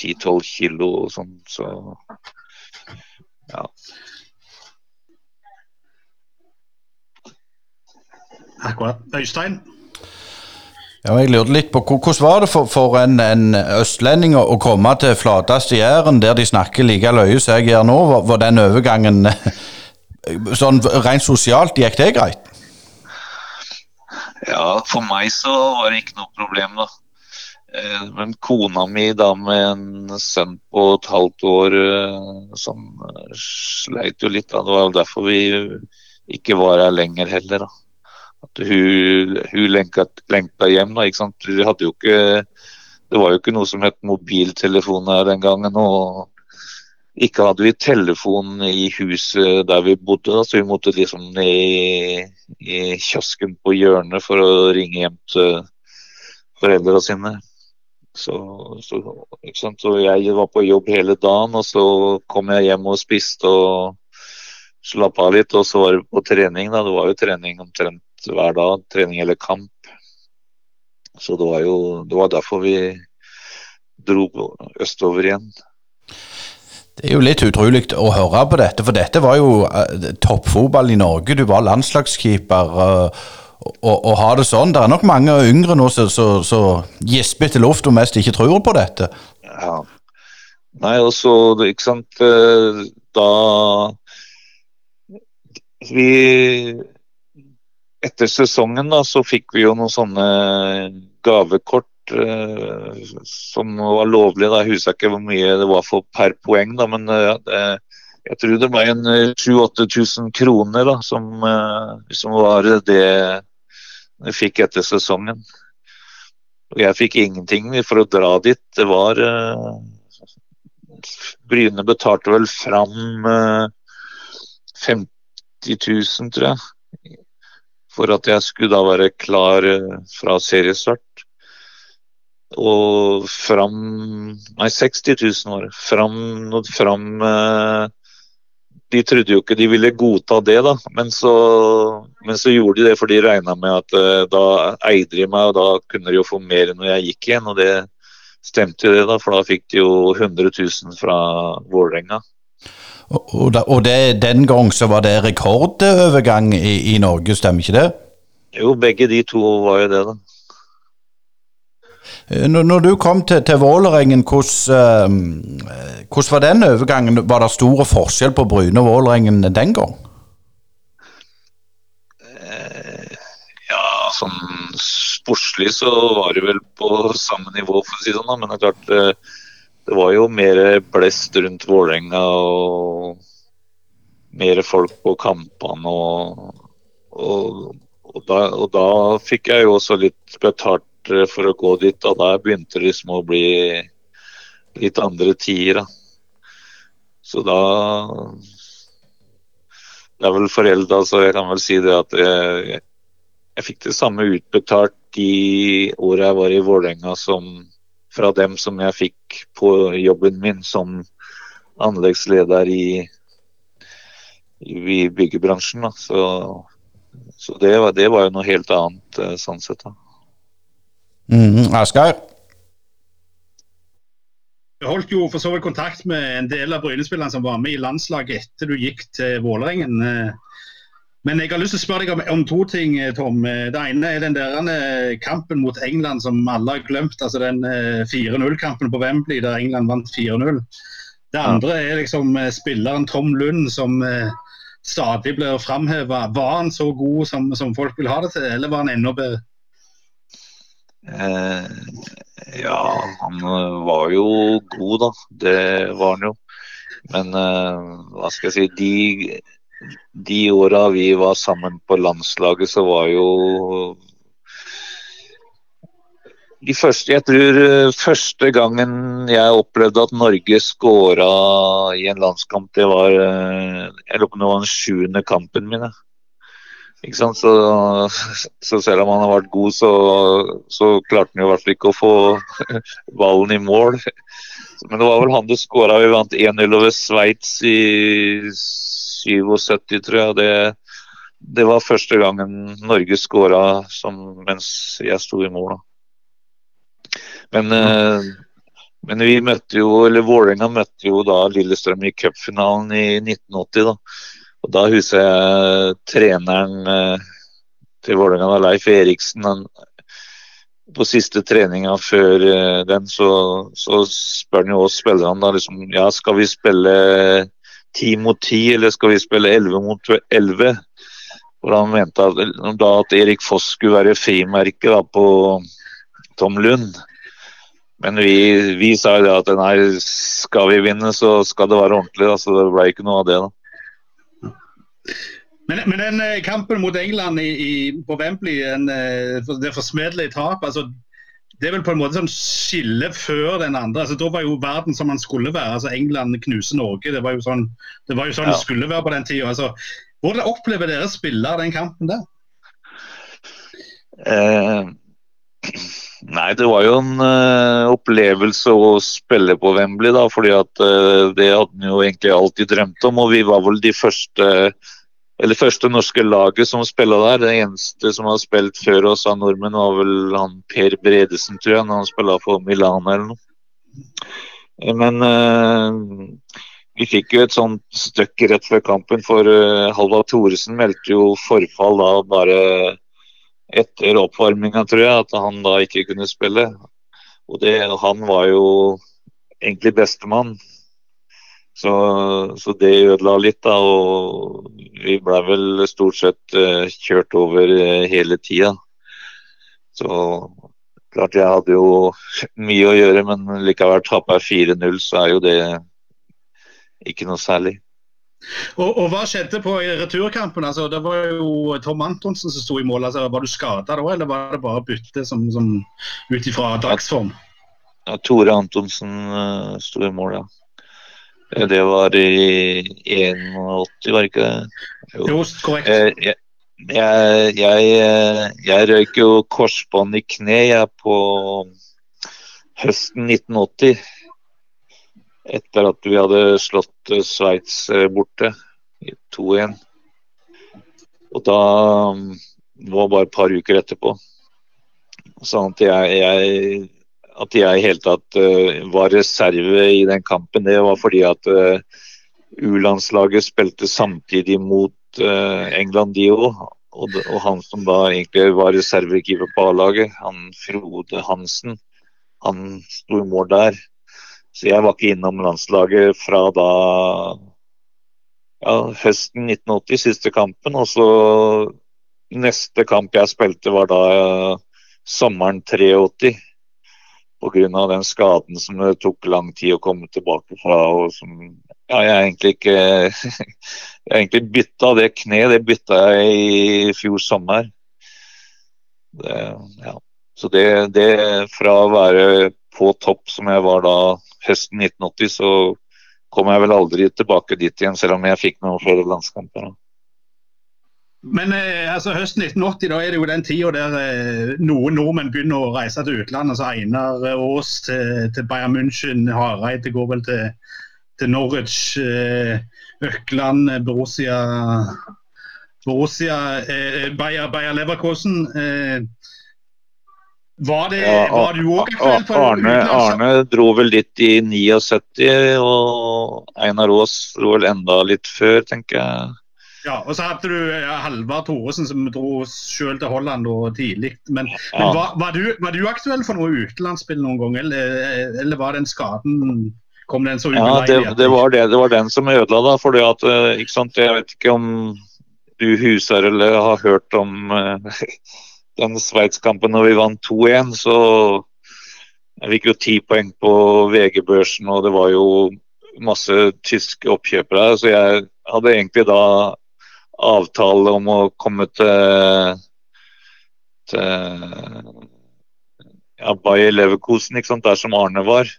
Speaker 5: 10-12 kilo og sånn, så ja.
Speaker 4: Akkurat. Øystein?
Speaker 1: Ja, jeg lurte litt på Hvordan var det for, for en, en, østlending å komme til flateste Jæren, der de snakker like løye som jeg gjør nå? Var, var den overgangen sånn rent sosialt, gikk det greit?
Speaker 5: Ja, for meg så var det ikke noe problem, da. Eh, men kona mi da med en sønn på et halvt år eh, som eh, sleit jo litt. Da. Det var jo derfor vi ikke var her lenger heller. da. At hun, hun lenka, lenka hjem. da, ikke sant? Vi hadde jo ikke, det var jo ikke noe som het mobiltelefon her den gangen. og ikke hadde vi telefon i huset der vi bodde, da, så vi måtte liksom i, i kiosken på hjørnet for å ringe hjem til foreldra sine. Så, så, så, jeg var på jobb hele dagen, og så kom jeg hjem og spiste og slappa av litt. Og så var det på trening. da, Det var jo trening omtrent hver dag. Trening eller kamp. Så det var jo det var derfor vi dro østover igjen.
Speaker 1: Det er jo litt utrolig å høre på dette, for dette var jo uh, toppfotball i Norge. Du var landslagskeeper. Uh, og, og ha det sånn. Det er nok mange yngre nå som gisper til luft og mest ikke tror på dette.
Speaker 5: Ja. Nei, og så, ikke sant eh, Da Vi Etter sesongen da, så fikk vi jo noen sånne gavekort eh, som var lovlige. Jeg husker ikke hvor mye det var for per poeng, da, men eh, jeg tror det ble en 7000-8000 kroner da, som, eh, som var det jeg fikk etter sesongen. Og jeg fikk ingenting for å dra dit. Det var uh, Bryne betalte vel fram uh, 50 000, tror jeg for at jeg skulle da være klar eh, fra seriestart. Og fram Nei, 60 000 var det. Fram, fram eh, De trodde jo ikke de ville godta det, da. Men så, men så gjorde de det, for de regna med at eh, da eide de meg, og da kunne de jo få mer når jeg gikk igjen. Og det stemte jo det, da, for da fikk de jo 100 000 fra Vålerenga.
Speaker 1: Og, da, og det, den gang så var det rekordovergang i, i, Norge, stemmer ikke det?
Speaker 5: Jo, begge de to var jo det, da.
Speaker 1: Eh, når, når du kom til, til Vålerengen, hvordan, uh, hvordan, var den overgangen? Var det stor forskjell på Bryne og Vålerengen den gang?
Speaker 5: Uh, ja, sånn sportslig så var det vel på samme nivå, for å si det sånn. Men det er klart, uh, det var jo mer blest rundt Vålerenga og mer folk på kampene. Og, og, og, da, og, da, fikk jeg jo også litt betalt for å gå dit, og da begynte det liksom å bli litt andre tider. Da. Så da Det er vel forelda, så jeg kan vel si det at jeg, jeg fikk det samme utbetalt de åra jeg var i Vålerenga som fra dem som jeg fikk på jobben min som anleggsleder i, i byggebransjen. Så, så det, var, det, var, jo noe helt annet eh, sånn sett. da.
Speaker 1: Mm, Asgeir?
Speaker 4: Jeg holdt jo for så vidt kontakt med en del av Bryne-spillerne som var med i landslaget etter du gikk til Vålerengen. Men jeg har lyst til å spørre deg om, om, to ting, eh, Tom. Eh, det ene er den der eh, kampen mot England som alle har glemt. altså Den 4-0-kampen på Wembley der England vant 4-0. Det andre er liksom spilleren Tom Lund som stadig blir framheva. Var han så god som, som, folk vil ha det til, eller var han enda bedre?
Speaker 5: Eh, ja, han var jo god, da. Det var han jo. Men eh, hva skal jeg si De de åra vi var sammen på landslaget, så var jo de første, Jeg tror eh, første gangen jeg opplevde at Norge skåra i en landskamp, det var eh, jeg lurer på det var den sjuende kampen min. Ikke sant? Så, så, selv om han har vært god, så, så klarte han i hvert fall ikke å få ballen i mål. Men det var vel han du skåra. Vi vant 1-0 over Sveits i 77, tror jeg. Det, det var første gangen Norge skåra mens jeg sto i mål. Men, eh, men vi møtte jo, eller Vålerenga møtte jo da Lillestrøm i cupfinalen i 1980. da. Og da husker jeg treneren eh, til Vålerenga, Leif Eriksen. Han, på siste treninga før uh, den, så, så spør han jo oss spillerne da liksom Ja, skal vi spille ti mot ti, eller skal vi spille elleve mot elleve? Hvor han mente at, da at Erik Foss skulle være frimerke på Tom Lund. Men vi, vi sa jo det at nei, skal vi vinne, så skal det være ordentlig. Da, så det ble ikke noe av det. da.
Speaker 4: Men, men den eh, kampen mot England i, i, på Wembley, en, eh, det forsmedelige tap altså, det er vel på en måte sånn skille før den andre. altså Da var jo verden som man skulle være. altså England knuser Norge. Det var jo sånn det, var jo sånn ja. det skulle være på den tida. Altså, hvordan opplever dere spille den kampen der?
Speaker 5: Eh, nei, det var jo en uh, opplevelse å spille på Wembley, da. fordi at uh, det hadde vi jo egentlig alltid drømt om. Og vi var vel de første uh, eller første norske laget som spilla der. Det eneste som har spilt før oss av nordmenn, var vel han Per Bredesen, tror jeg, når han spilla for Milan eller noe. Men uh, vi fikk jo et sånt støkk rett før kampen, for uh, Halvard Thoresen meldte jo forfall da bare etter oppvarminga, tror jeg, at han da ikke kunne spille. Og det, han var jo egentlig bestemann. Så, så, det ødela litt, da. Og vi ble vel stort sett uh, kjørt over uh, hele tida. Så klart jeg hadde jo mye å gjøre, men likevel taper jeg 4-0, så er jo det ikke noe særlig.
Speaker 4: Og, og, Hva skjedde på returkampen? Altså, det var jo Tom Antonsen som sto i mål. Altså, var du skada da, eller var det bare bytte som, som ut ifra dagsform?
Speaker 5: Ja, Tore Antonsen uh, sto i mål, ja. Det var i 81, var det ikke det?
Speaker 4: Jo, jo korrekt.
Speaker 5: Jeg, jeg, jeg, jeg røyk jo korsbånd i kne jeg på høsten 1980 etter at vi hadde slått eh, Sveits eh, borte i 2-1. Og da mm, Det var bare et par uker etterpå. Sånn at jeg, jeg at jeg i hele tatt uh, var reserve i den kampen, det var fordi at uh, U-landslaget spilte samtidig mot uh, England, de òg. Og, han som da egentlig var reservekeeper på A-laget, han Frode Hansen, han sto i mål der. Så jeg var ikke innom landslaget fra da ja, høsten 1980, siste kampen. Og så neste kamp jeg spilte, var da sommeren 83. Pga. den skaden som det tok lang tid å komme tilbake fra. og som ja, jeg egentlig ikke Jeg egentlig bytta det kneet, det bytta jeg i fjor sommer. Det, ja. Så det, det fra å være på topp som jeg var da høsten 1980, så kom jeg vel aldri tilbake dit igjen, selv om jeg fikk noen flere landskamper.
Speaker 4: Men eh, altså, høsten 1980 da er det jo den tida der eh, noen nordmenn begynner å reise til utlandet. altså Einar Aas til, til Bayern München, Hareide går vel til, til Norwich, eh, Økland, Borussia, Borussia eh, Bayer, Bayer Leverkosen. Eh, var, det, ja, var du òg aktuell for
Speaker 5: Arne, Arne dro vel litt i 79, og Einar Aas dro vel enda litt før, tenker jeg.
Speaker 4: Ja, og så hadde du Halvard Thoresen som dro selv til Holland tidlig. Men, ja. men var, var, du, var, du, aktuell for noe utenlandsspill noen gang, eller, eller, var den skaden Kom den så
Speaker 5: Ja, det, det, var det, det var den som ødela, fordi at, eh, ikke sant, Jeg vet ikke om du huser eller har hørt om den Sveits-kampen når vi vant 2-1, så jeg fikk jo ti poeng på VG-børsen, og det var jo masse tyske oppkjøpere. Så jeg hadde egentlig da avtale om å komme til, til ja, Bayer Leverkosen, ikke sant, der som Arne var.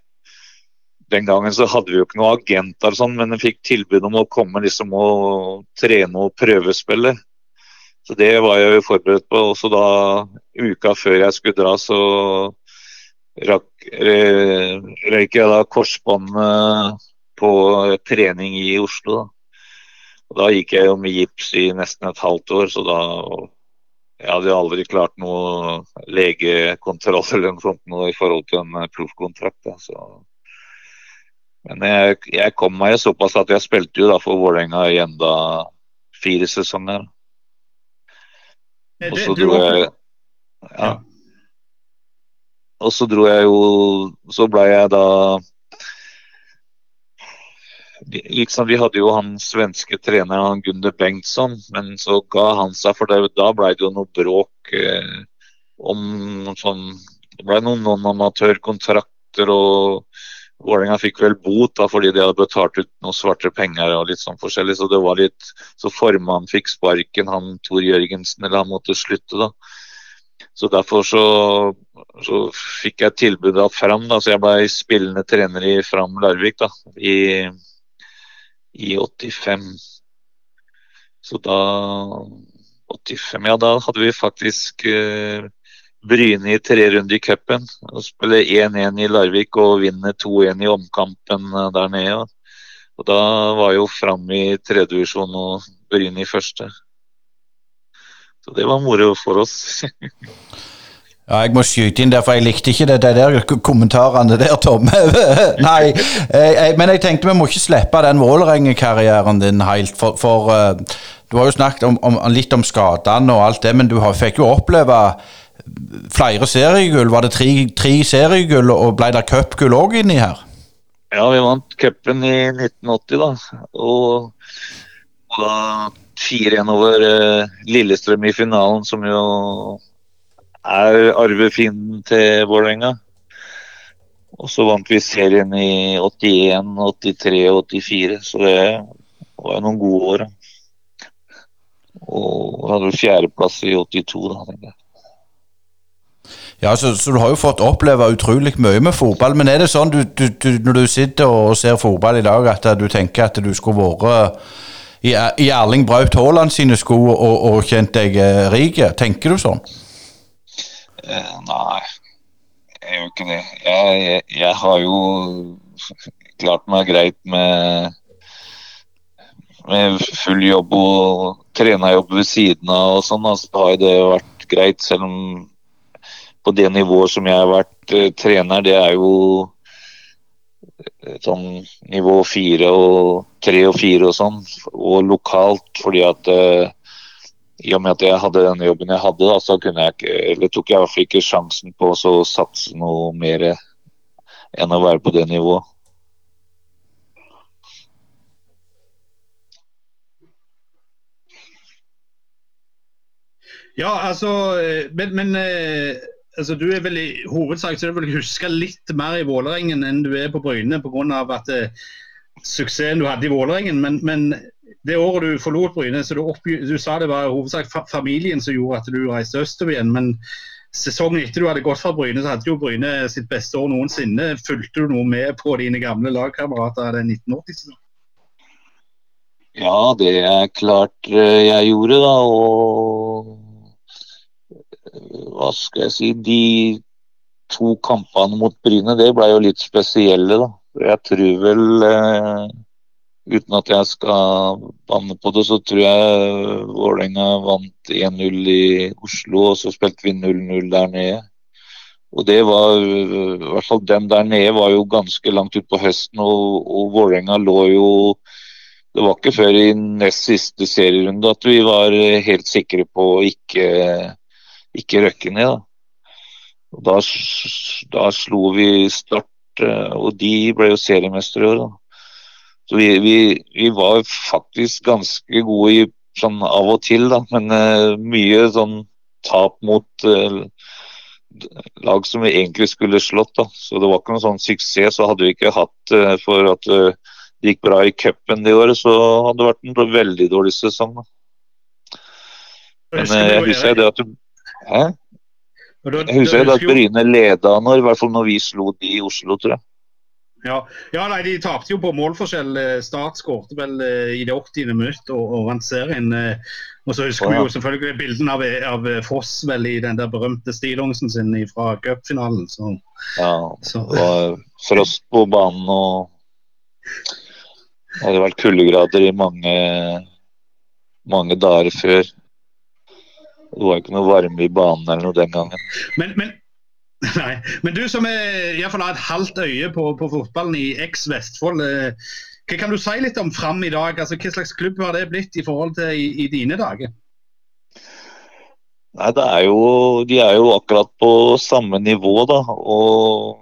Speaker 5: Den gangen så hadde vi jo ikke noen agenter, sånn, men jeg fikk tilbud om å komme liksom og trene og prøvespille. Så det var jeg jo forberedt på. Også da uka før jeg skulle dra, så eh, røyk jeg da korsbåndet på trening i Oslo. Da. Og da gikk jeg jo med gips i nesten et halvt år, så da Jeg hadde jo aldri klart noe legekontroll eller noe sånt noe i forhold til en proffkontrakt. Så. Men jeg, jeg, kom meg såpass at jeg spilte jo da for Vålerenga i enda fire sesonger. Og så dro jeg ja. Og så dro jeg jo Så blei jeg da liksom, Vi hadde jo han svenske treneren Gunder Bengtsson, men så ga han seg, for det, da ble det jo noe bråk eh, om sånn Det ble noen non-amatørkontrakter, og Vålerenga fikk vel bot da, fordi de hadde betalt ut noen svarte penger og litt sånn forskjellig. Så det var litt, så formannen fikk sparken, han Tor Jørgensen, eller han måtte slutte, da. Så derfor så, så fikk jeg tilbudet av Fram, da, så jeg ble spillende trener i Fram Larvik da, i, i 85. Så da 85, ja da hadde vi faktisk eh, Bryne i tre runder i cupen. Spille 1-1 i Larvik og vinne 2-1 i omkampen eh, der nede. Og da var jo Fram i tredjevisjon og Bryne i første. Så det var moro for oss.
Speaker 1: Ja, jeg må skyte inn der, for jeg likte ikke det, det der kommentarene der, Tom. Nei, jeg, men jeg tenkte vi må ikke slippe den Vålerenga-karrieren din helt. For, for uh, du har jo snakket om, om, litt om skadene og alt det, men du har, fikk jo oppleve flere seriegull. Var det tre, tre seriegull, og ble det cupgull òg inni her?
Speaker 5: Ja, vi vant cupen i 1980, da. Og da 4-1 over uh, Lillestrøm i finalen, som jo er arvefienden til Vålerenga. Og så vant vi serien i 81, 83 og 84, så det var noen gode år. Og hadde fjerdeplass i 82, da. tenker jeg.
Speaker 1: Ja, så, så, du har jo fått oppleve utrolig mye med fotball. Men er det sånn du, du, du, når du sitter og ser fotball i dag, at du tenker at du skulle vært i, i Erling Braut Haaland sine sko og, og kjent deg eh, rik? Tenker du sånn?
Speaker 5: Eh, nei, jeg gjør ikke det. Jeg, jeg, jeg, har jo klart meg greit med, med full jobb og trenerjobb ved siden av og sånn. Altså, har det vært greit, selv om på det nivået som jeg har vært uh, trener, det er jo uh, sånn nivå fire og tre og fire og sånn. Og lokalt, fordi at uh, i og med at jeg hadde den jobben jeg hadde, da, så jeg ikke, tok jeg i hvert fall ikke sjansen på å satse noe mer enn å være på det nivået.
Speaker 4: Ja, altså Men, men altså, du er vel i hovedsak så du vil huske litt mer i Vålerengen enn du er på Bryne pga. at eh, suksessen du hadde i Vålerengen. Men, men, det året du forlot Bryne, så du, opp, du sa det var hovedsak familien som gjorde at du reiste østover igjen. men Sesongen etter du hadde gått fra Bryne, så hadde jo Bryne sitt beste år noensinne. Fulgte du noe med på dine gamle lagkamerater den 1980-sesongen?
Speaker 5: Ja, det er klart eh, jeg gjorde, da. Og hva skal jeg si De to kampene mot Bryne, det ble jo litt spesielle, da. Jeg tror vel eh, Uten at jeg skal banne på det, så tror jeg Vålerenga vant 1-0 i Oslo, og så spilte vi 0-0 der nede. Og det var, i hvert fall Den der nede var jo ganske langt utpå høsten, og, og Vålerenga lå jo Det var ikke før i nest siste serierunde at vi var helt sikre på å ikke ikke røkke ned. Da. Og da, da slo vi Start, eh, og de ble jo seriemestere i år. Så vi, vi, vi, var faktisk ganske gode i, sånn av og til, da, men uh, mye sånn tap mot uh, lag som vi egentlig skulle slått. Da. Så det var ikke noen sånn suksess. Så hadde vi ikke hatt uh, for at det gikk bra i cupen det året, så hadde det vært en veldig dårlig sesong. Da. Men jeg husker det at du Hæ? Jeg husker det at Bryne leda når, i hvert fall når vi slo de i Oslo, tror jeg.
Speaker 4: Ja, ja nei, De tapte jo på målforskjell. Eh, Start skårte vel eh, i det 80. minutt og, og vant serien. Eh, og så husker vi jo selvfølgelig bildene av, av, Foss vel i den der berømte stillongsen sin fra cupfinalen.
Speaker 5: Ja, så. det var frost på banen og det hadde vært kuldegrader i mange, mange dager før. Det var ikke noe varme i banen eller noe den gangen.
Speaker 4: Men, men, nei, men du som er, i fall har et halvt øye på, på fotballen i eks Vestfold. Eh, hva kan du si litt om Fram i dag? Altså, hva slags klubb har det blitt i forhold til i, i dine dager?
Speaker 5: Nei, er jo, De er jo akkurat på samme nivå, da. Og,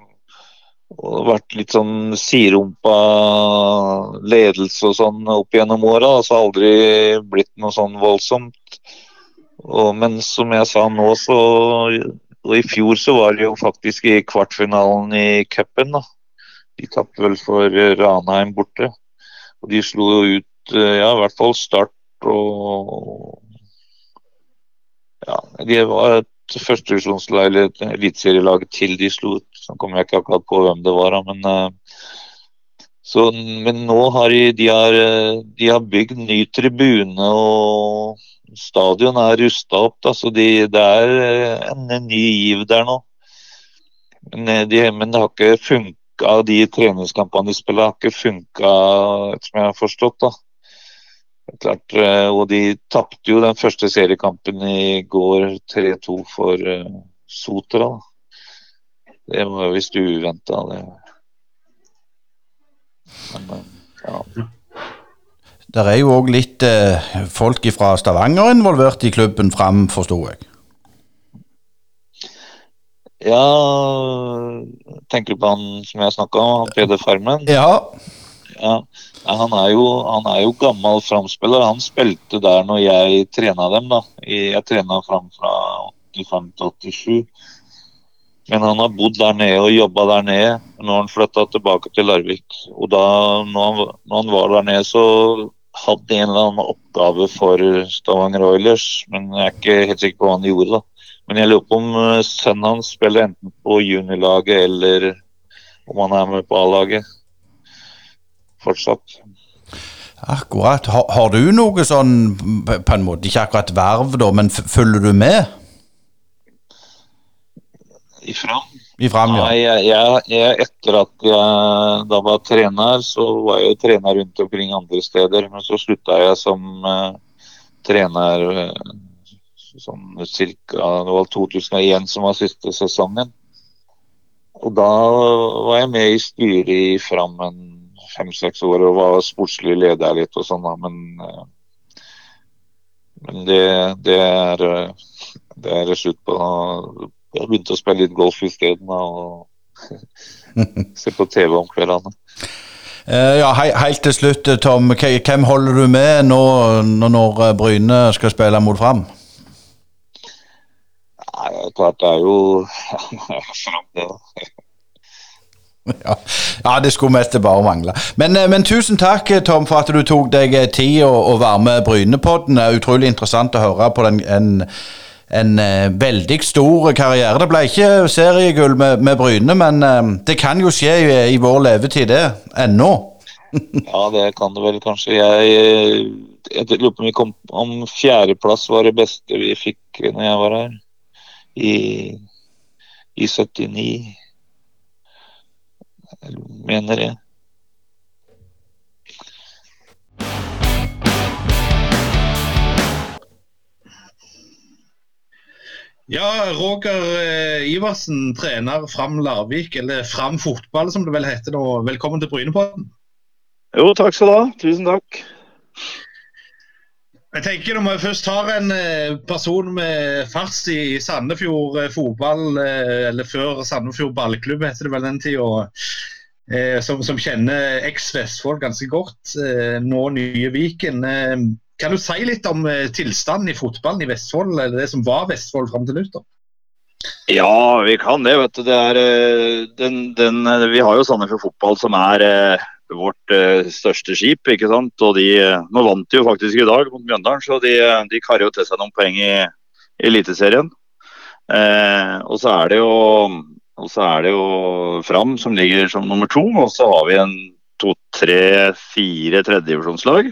Speaker 5: og vært litt sånn siderumpa ledelse og sånn opp gjennom åra. Altså aldri blitt noe sånn voldsomt. Og, men som jeg sa nå, så og I fjor så var det jo faktisk i kvartfinalen i cupen. De tapte vel for Ranheim borte. Og de slo jo ut eh, ja, i hvert fall Start og Ja, de var et førstedivisjonslag eller eliteserielag til de slo ut. Så kommer jeg ikke akkurat på hvem det var, men uh, så, men nå har de, de, har, de har bygd ny tribune og stadion er rusta opp, da, så de, det er eh, en, en, ny giv der nå. Men, eh, de, men det har ikke funka, de treningskampene de spiller, har ikke funka, som jeg har forstått. da. Klart, eh, og de tapte jo den første seriekampen i går 3-2 for Sotra. Da. Det var visst uventa.
Speaker 1: Men, ja. Det er jo òg litt eh, folk fra Stavanger involvert i klubben fram, forsto jeg?
Speaker 5: Ja Tenker du på han som jeg snakka om, han Peder Farmen?
Speaker 1: Ja.
Speaker 5: Ja. ja han, er jo, han er jo gammel framspiller. Han spilte der når jeg trena dem. da. Jeg trena fram fra 85 til 87. Men han har bodd der nede og jobba der nede. Nå har han flytta tilbake til Larvik. Og da når han, når han, var der nede, så hadde en eller annen oppgave for Stavanger Oilers. Men jeg er ikke helt sikker på hva han gjorde, da. Men jeg lurer på om eh, sønnen hans spiller enten på juniorlaget eller om han er med på A-laget fortsatt.
Speaker 1: Akkurat. Har, har, du noe sånn, på en måte, ikke akkurat verv, da, men følger du med?
Speaker 5: I Fram?
Speaker 1: I Fram, ja.
Speaker 5: Nei, jeg, jeg, etter at jeg da var trener, så var jeg jo trener rundt omkring andre steder. Men så slutta jeg som uh, trener uh, sånn var 2001 som var siste sesongen. Og da var jeg med i styret i Fram en fem-seks år og var sportslig leder litt og sånn, da. Men, uh, men det, det, er, det er slutt på. Jeg begynte å spille litt golf isteden og se på TV om kveldene.
Speaker 1: Uh, ja, he Helt til slutt, Tom. Hvem holder du med nå når Bryne skal spille mot Fram?
Speaker 5: Nei, klart det er jo Fram, det.
Speaker 1: Ja. ja, det skulle mest bare mangle. Men, men, tusen takk, Tom, for at du tok deg tid å, å være med Brynepodden. Utrolig interessant å høre på den, en en eh, veldig stor karriere. Det ble ikke seriegull med, med Bryne, men eh, det kan jo skje i, i vår levetid, det. Ennå.
Speaker 5: ja, det kan det vel kanskje. Jeg, jeg lurer på om kom om fjerdeplass var det beste vi fikk når jeg var her. I, i 79, mener jeg.
Speaker 4: Ja, Roger eh, Iversen, trener Fram Larvik, eller Fram fotball som det vel heter nå. Velkommen til Brynepodden.
Speaker 6: Jo, takk skal du ha. Tusen takk.
Speaker 4: Jeg tenker Når vi først har en eh, person med fars i Sandefjord eh, fotball, eller før Sandefjord ballklubb heter det vel den tida, som, som kjenner eks-Vestfold ganske godt, nå nye Viken. Kan du si litt om eh, tilstanden i fotballen i Vestfold, eller det som var Vestfold fram til nyttår?
Speaker 6: Ja, vi kan det. vet du. Det er, eh, den, den, eh, vi har jo Sandefjord Fotball som er vårt største skip. ikke sant? Og de, Nå vant de jo faktisk i dag mot Mjøndalen, så de, de karer jo til seg noen poeng i, Eliteserien. Eh, og så er det jo og så er det jo Fram som ligger som nummer to, og så har vi en to, tre, fire tredjedivisjonslag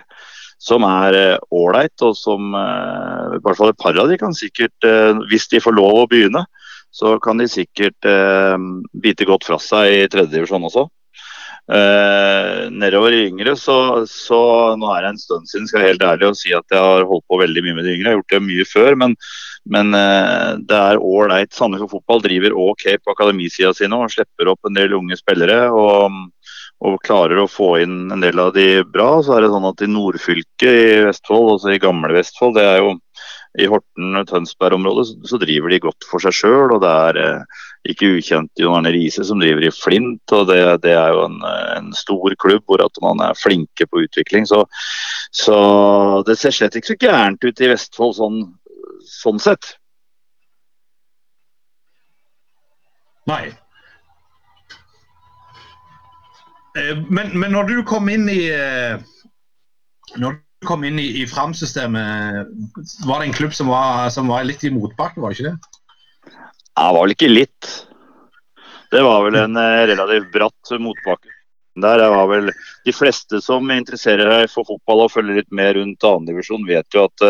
Speaker 6: som er ålreit, og som eh, i hvert fall et par av de kan sikkert, eh, hvis de får lov å begynne, så kan de sikkert eh, bite godt fra seg i tredjedivisjon også. Eh, nedover i yngre, så, så, nå er det en stund siden skal jeg helt ærlig å si at jeg har holdt på veldig mye med de yngre. Jeg har gjort det mye før, men, men eh, det er ålreit. Sandefjord Fotball driver OK på akademisida si nå og slipper opp en del unge spillere. og og klarer å få inn en del av de bra, så er det sånn at i nordfylket i Vestfold, altså i gamle Vestfold, det er jo i Horten-Tønsberg-området, så driver de godt for seg sjøl. Og det er eh, ikke ukjent Jon Arne Riise som driver i Flint, og det, det er jo en, en, stor klubb hvor at man er flinke på utvikling. Så, så, det ser slett ikke så gærent ut i Vestfold sånn, sånn sett.
Speaker 4: Nei, Eh, men, men, når du kom inn i eh, når du kom inn i, i Fram-systemet, var det en klubb som var, som var litt i motbakke, var det ikke det?
Speaker 6: Ja, det var vel ikke litt. Det var vel en eh, relativt bratt motbakke. Der var vel De fleste som interesserer seg for fotball og følger litt mer rundt annendivisjon, vet jo at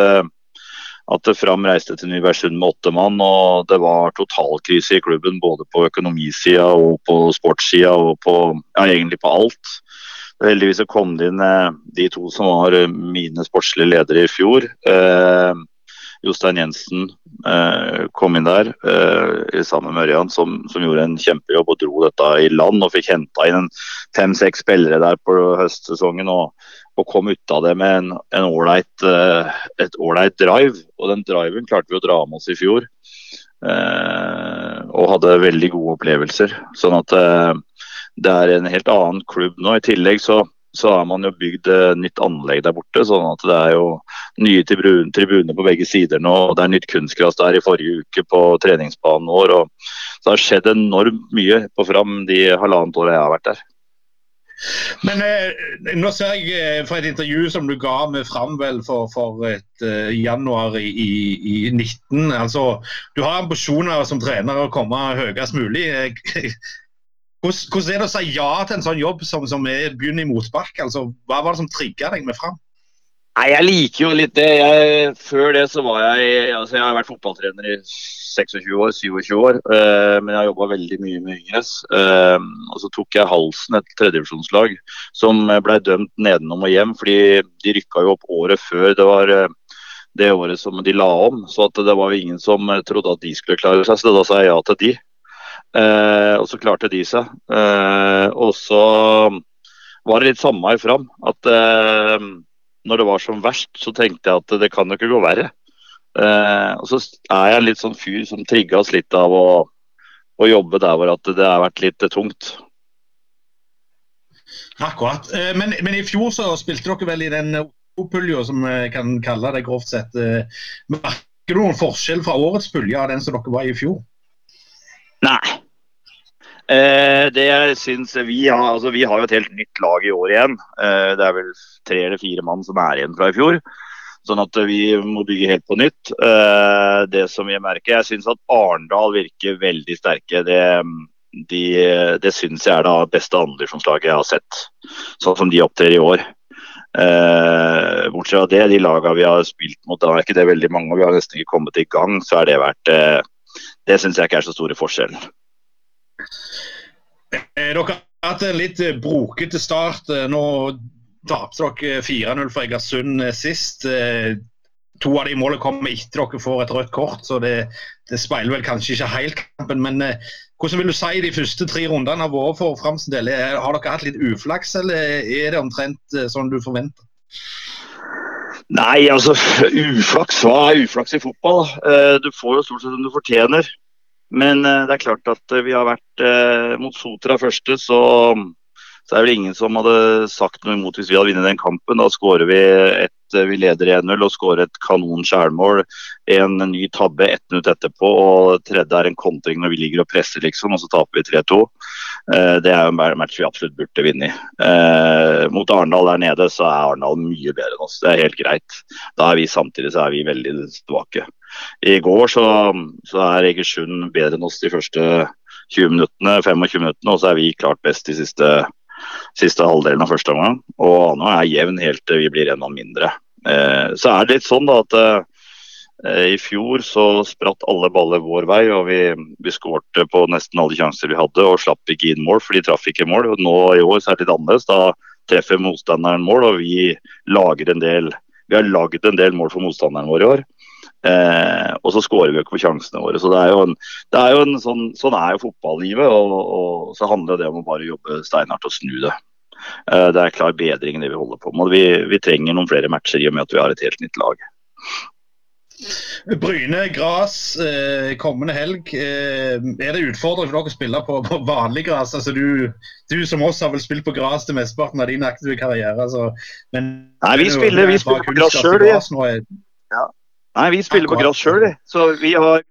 Speaker 6: at Fram reiste til Nybergsund med åtte mann. og Det var totalkrise i klubben både på økonomisida og på sportssida og på, ja, egentlig på alt. Heldigvis kom det inn eh, de to som var eh, mine sportslige ledere i fjor. Eh, Jostein Jensen eh, kom inn der eh, sammen med Ørjan, som, som, gjorde en kjempejobb og dro dette i land. Og fikk henta inn fem-seks spillere der på høstsesongen. og og kom ut av det med en, en ålreit, uh, et ålreit drive. Og den driven klarte vi å dra med oss i fjor. Uh, og hadde veldig gode opplevelser. Sånn at uh, det er en helt annen klubb nå. I tillegg så, så har man jo bygd uh, nytt anlegg der borte. sånn at det er jo nye tribuner på begge sider nå. og Det er nytt kunstgras der i forrige uke på treningsbanen vår. og Så det har skjedd enormt mye på Fram de halvannet året jeg har vært der.
Speaker 4: Men eh, nå ser jeg eh, fra et intervju som du ga med Framvel for, for et eh, januar i, i, 19 altså Du har ambisjoner som trener å komme høyest mulig. Hvordan, hvordan, er det å si ja til en sånn jobb som, som er, begynner i motspark? Altså, hva var det som trigga deg med Fram?
Speaker 6: Nei, Jeg liker jo litt det. Jeg, før det så var jeg altså Jeg har vært fotballtrener i 26 år, 27 år, uh, men jeg jobba veldig mye med yngres. Uh, og så tok jeg Halsen, et tredjevisjonslag som ble dømt nedenom og hjem. fordi de rykka jo opp året før det var uh, det året som de la om. Så det var jo ingen som trodde at de skulle klare seg, så da sa jeg ja til de. og så klarte de seg. og så var det litt samme i fram. At når det var som verst, så tenkte jeg at det kan jo ikke gå verre. Eh, og så er jeg litt sånn fyr som trigges litt av å, å, jobbe der hvor at det har vært litt tungt.
Speaker 4: Akkurat. Eh, men, men, i fjor så spilte dere vel i den pulja som vi kan kalle det grovt sett. Eh, merker du noen forskjell fra årets pulje av den som dere var i i fjor?
Speaker 6: Nei. Eh, det jeg synes vi har, altså vi har jo et helt nytt lag i år igjen. Eh, det er vel tre eller fire mann som er igjen fra i fjor. Sånn at vi må bygge helt på nytt. Uh, det som jeg merker, jeg syns at Arendal virker veldig sterke. Det, de, det syns jeg er det beste andredivisjonslaget jeg har sett, sånn som de opptrer i år. Uh, bortsett fra det, de lagene vi har spilt mot, da er ikke det veldig mange, og vi har nesten ikke kommet i gang, så er det vært uh, Det syns jeg ikke er så store forskjellen.
Speaker 4: Dere har hatt en litt brokete start. Nå tapte dere 4-0 for Egersund eh, sist. Eh, to av de målene kommer etter dere får et rødt kort, så det, det speiler vel kanskje ikke helt kampen. Men eh, hvordan vil du si de første tre rundene har vært for Frams del? Har dere hatt litt uflaks, eller er det omtrent sånn du forventer?
Speaker 6: Nei, altså uflaks, hva er uflaks i fotball? Du får jo stort sett som du fortjener. Men det er klart at vi har vært mot Sotra første, så så er vel ingen som hadde sagt noe imot hvis vi hadde vunnet den kampen. Da skårer vi et Vi leder 1-0 og skårer et kanon. En ny tabbe ett minutt etterpå, og tredje er en kontring når vi ligger og presser, liksom, og så taper vi 3-2. Eh, det er jo en match vi absolutt burde vinne. i. mot Arendal der nede så er Arendal mye bedre enn oss. Det er helt greit. Da er vi samtidig så er vi veldig svake. I går så, så er Egersund bedre enn oss de første 20 minuttene, 25 minuttene, og så er vi klart best de siste siste halvdelen av første omgang. Og nå er jevn helt til vi blir en mann mindre. Eh, så er det litt sånn da at eh, i fjor så spratt alle baller vår vei, og vi, vi skårte på nesten alle sjanser vi hadde og slapp ikke inn mål, for de traff ikke mål. Og nå i år så er det litt annerledes. Da treffer motstanderen mål, og vi lager en del Vi har lagd en del mål for motstanderen vår i år. Eh, og så skårer vi jo ikke på sjansene våre. så det er jo en, er jo en sånn, sånn er jo fotballivet. Og, og, så handler det om å bare jobbe steinhardt og snu det. Eh, det er klar bedring det vi holder på med. Vi, vi, trenger noen flere matcher i og med at vi har et helt nytt lag.
Speaker 4: Bryne Gras eh, kommende helg. Eh, er det utfordrende for dere å spille på, på vanlig gras? Altså, du, du, som oss har vel spilt på gras til mesteparten av din aktive karriere. Altså,
Speaker 6: men, Nei, vi spiller, vi spiller på gras sjøl. Ja. Nei, vi spiller på gress sjøl, vi. Så vi har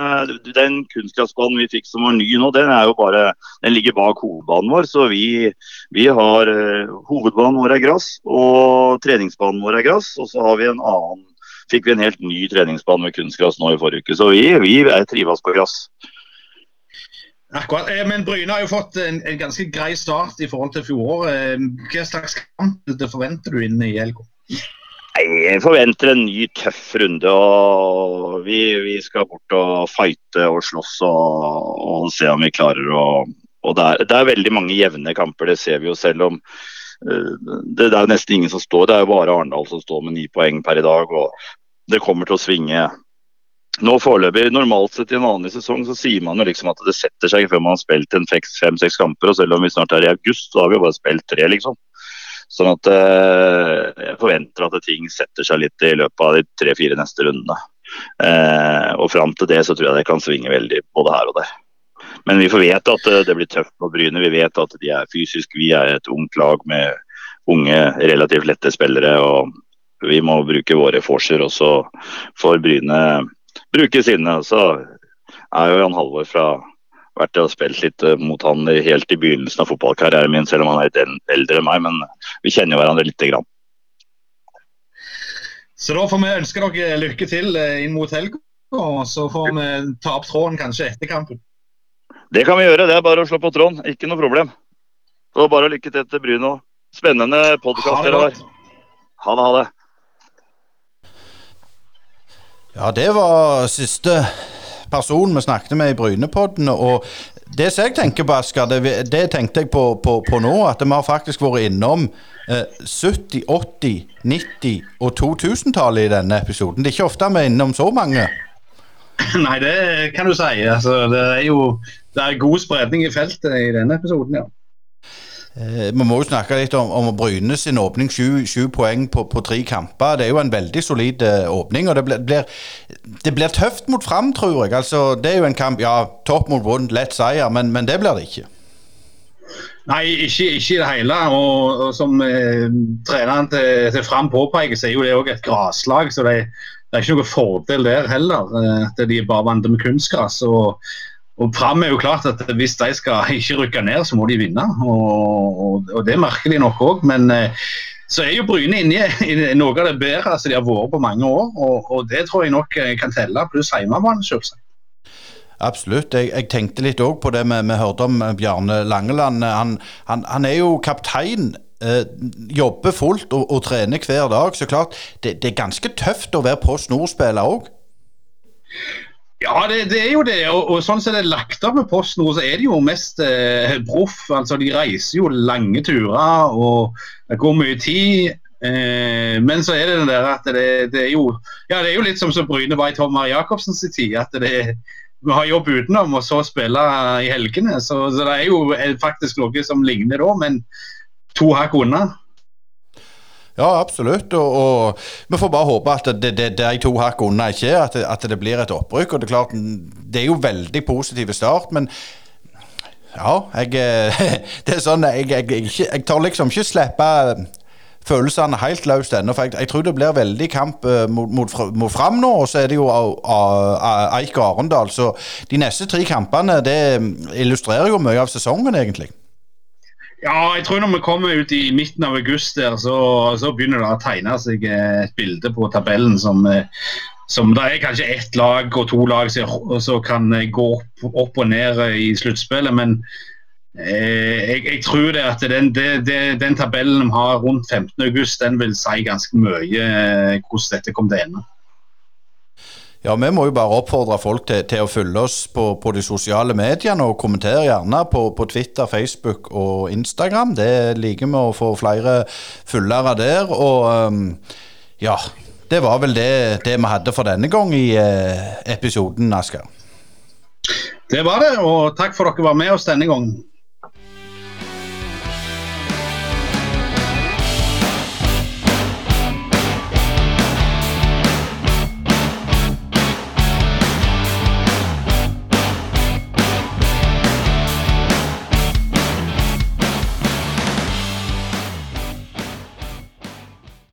Speaker 6: uh, Den kunstgressbanen vi fikk som var ny nå, den er jo bare Den ligger bak hovedbanen vår. Så vi, vi har uh, Hovedbanen vår er gress, og treningsbanen vår er gress. Og så har vi en annen Fikk vi en helt ny treningsbane med kunstgress nå i forrige uke. Så vi, vi trives på gress.
Speaker 4: Akkurat, eh, Men Bryne har jo fått en, en, ganske grei start i forhold til fjoråret. Hva slags kamp forventer du inn i helga?
Speaker 6: Jeg forventer en ny, tøff runde. og Vi, vi skal bort og fighte og slåss og, og se om vi klarer å det er, det er, veldig mange jevne kamper, det ser vi jo selv om. Uh, det, det, er nesten ingen som står, det er jo bare Arendal som står med ni poeng per i dag. og Det kommer til å svinge. Nå foreløpig, Normalt sett i en vanlig sesong så sier man jo liksom at det setter seg før man har spilt en fem-seks kamper. og Selv om vi snart er i august, så har vi jo bare spilt tre, liksom. Sånn at eh, jeg forventer at ting setter seg litt i løpet av de tre-fire neste rundene. Eh, og fram til det så tror jeg det kan svinge veldig både her og der. Men vi får vite at eh, det blir tøft på Bryne. Vi vet at de er fysisk. Vi er et ungt lag med unge, relativt lette spillere. og Vi må bruke våre forser, og så får Bryne bruke sine. Så er jo Jan Halvor fra vært og spilt litt eh, mot han helt i begynnelsen av fotballkarrieren min, selv om han er litt eldre enn meg. Men vi kjenner hverandre lite grann.
Speaker 4: Så da får vi ønske dere lykke til eh, inn mot helga, og så får vi ta opp tråden kanskje etter kampen.
Speaker 6: Det kan vi gjøre, det er bare å slå på tråden. Ikke noe problem. Så bare lykke til til Bryno. Spennende podkast dere har. Ha det, ha det.
Speaker 1: Ja, det var siste person vi snakket med i Brynepodden. Og det som jeg tenker på, Asker, det, det tenkte jeg på, på, på, nå, at vi har faktisk vært innom eh, 70-, 80-, 90- og 2000-tallet i denne episoden. Det er ikke ofte vi er innom så mange.
Speaker 4: Nei, det kan du si. Altså, det er jo det er god spredning i feltet i denne episoden, ja.
Speaker 1: Eh, vi må jo snakke litt om, om Bryne sin åpning. Sju, poeng på, på, tre kamper. Det er jo en veldig solid eh, åpning. og det blir, tøft mot Fram, tror jeg. Altså, det er jo en kamp Ja, topp mot vondt, lett seier, men, men, det blir det ikke.
Speaker 4: Nei, ikke, i det hele. Og, og som eh, treneren til, til, Fram påpeker, så er jo det òg et graslag. Så det, det, er ikke noen fordel der heller. Eh, at de bare vant med kunstgras. og og Fram er jo klart at Hvis de skal ikke rykke ned, så må de vinne. Og, og, og Det merker de nok òg. Men eh, så er jo Bryne inne i noe av det bedre som de har vært på mange år. Og, og det tror jeg nok eh, kan telle, pluss hjemmebane, selvsagt.
Speaker 1: Absolutt. Jeg, jeg, tenkte litt òg på det vi, vi hørte om eh, Bjarne Langeland. Han, han, han er jo kaptein. Eh, jobber fullt og, og, trener hver dag. Så klart, det, det er ganske tøft å være på snorspiller òg.
Speaker 4: Ja, det, det, er jo det. Og, og sånn som det er lagt opp med Post nå, så er det jo mest eh, proff. Altså, de reiser jo lange turer, og det går mye tid. Eh, men så er det den der at det, det, er jo Ja, det er jo litt som så Bryne var i Tomar Jacobsens tid. At det, vi har jobb utenom, og så spille i helgene. Så, så det er jo faktisk noe som ligner da, men to hakk unna.
Speaker 1: Ja, absolutt. Og, og, vi får bare håpe at det, det, de to hakk unna ikke er, at, at, det blir et opprykk. og Det er klart, det er jo veldig positiv start, men ja, jeg, det er sånn jeg, jeg, jeg, jeg tar liksom ikke slippe følelsene helt løst ennå. For jeg, tror det blir veldig kamp uh, mot, mot, mot, Fram nå, og så er det jo Eik og Arendal. Så de neste tre kampene det illustrerer jo mye av sesongen, egentlig.
Speaker 4: Ja, jeg tror når vi kommer ut i midten av august, der, så, så begynner det å tegne seg et bilde på tabellen som, eh, som det er kanskje ett lag og to lag som kan gå opp, opp, og ned i sluttspillet. Men eh, jeg, jeg, tror det at den, det, det, den tabellen vi har rundt 15.8, den vil si ganske mye eh, hvordan dette kommer til å ende.
Speaker 1: Ja, Vi må jo bare oppfordre folk til, til å følge oss på, på, de sosiale mediene, og kommentere gjerne på, på, Twitter, Facebook og Instagram. Det liker vi å få flere følgere der. Og um, ja, det var vel det, det, vi hadde for denne gang i uh, episoden, Asker.
Speaker 4: Det var det, og takk for at dere var med oss denne gangen.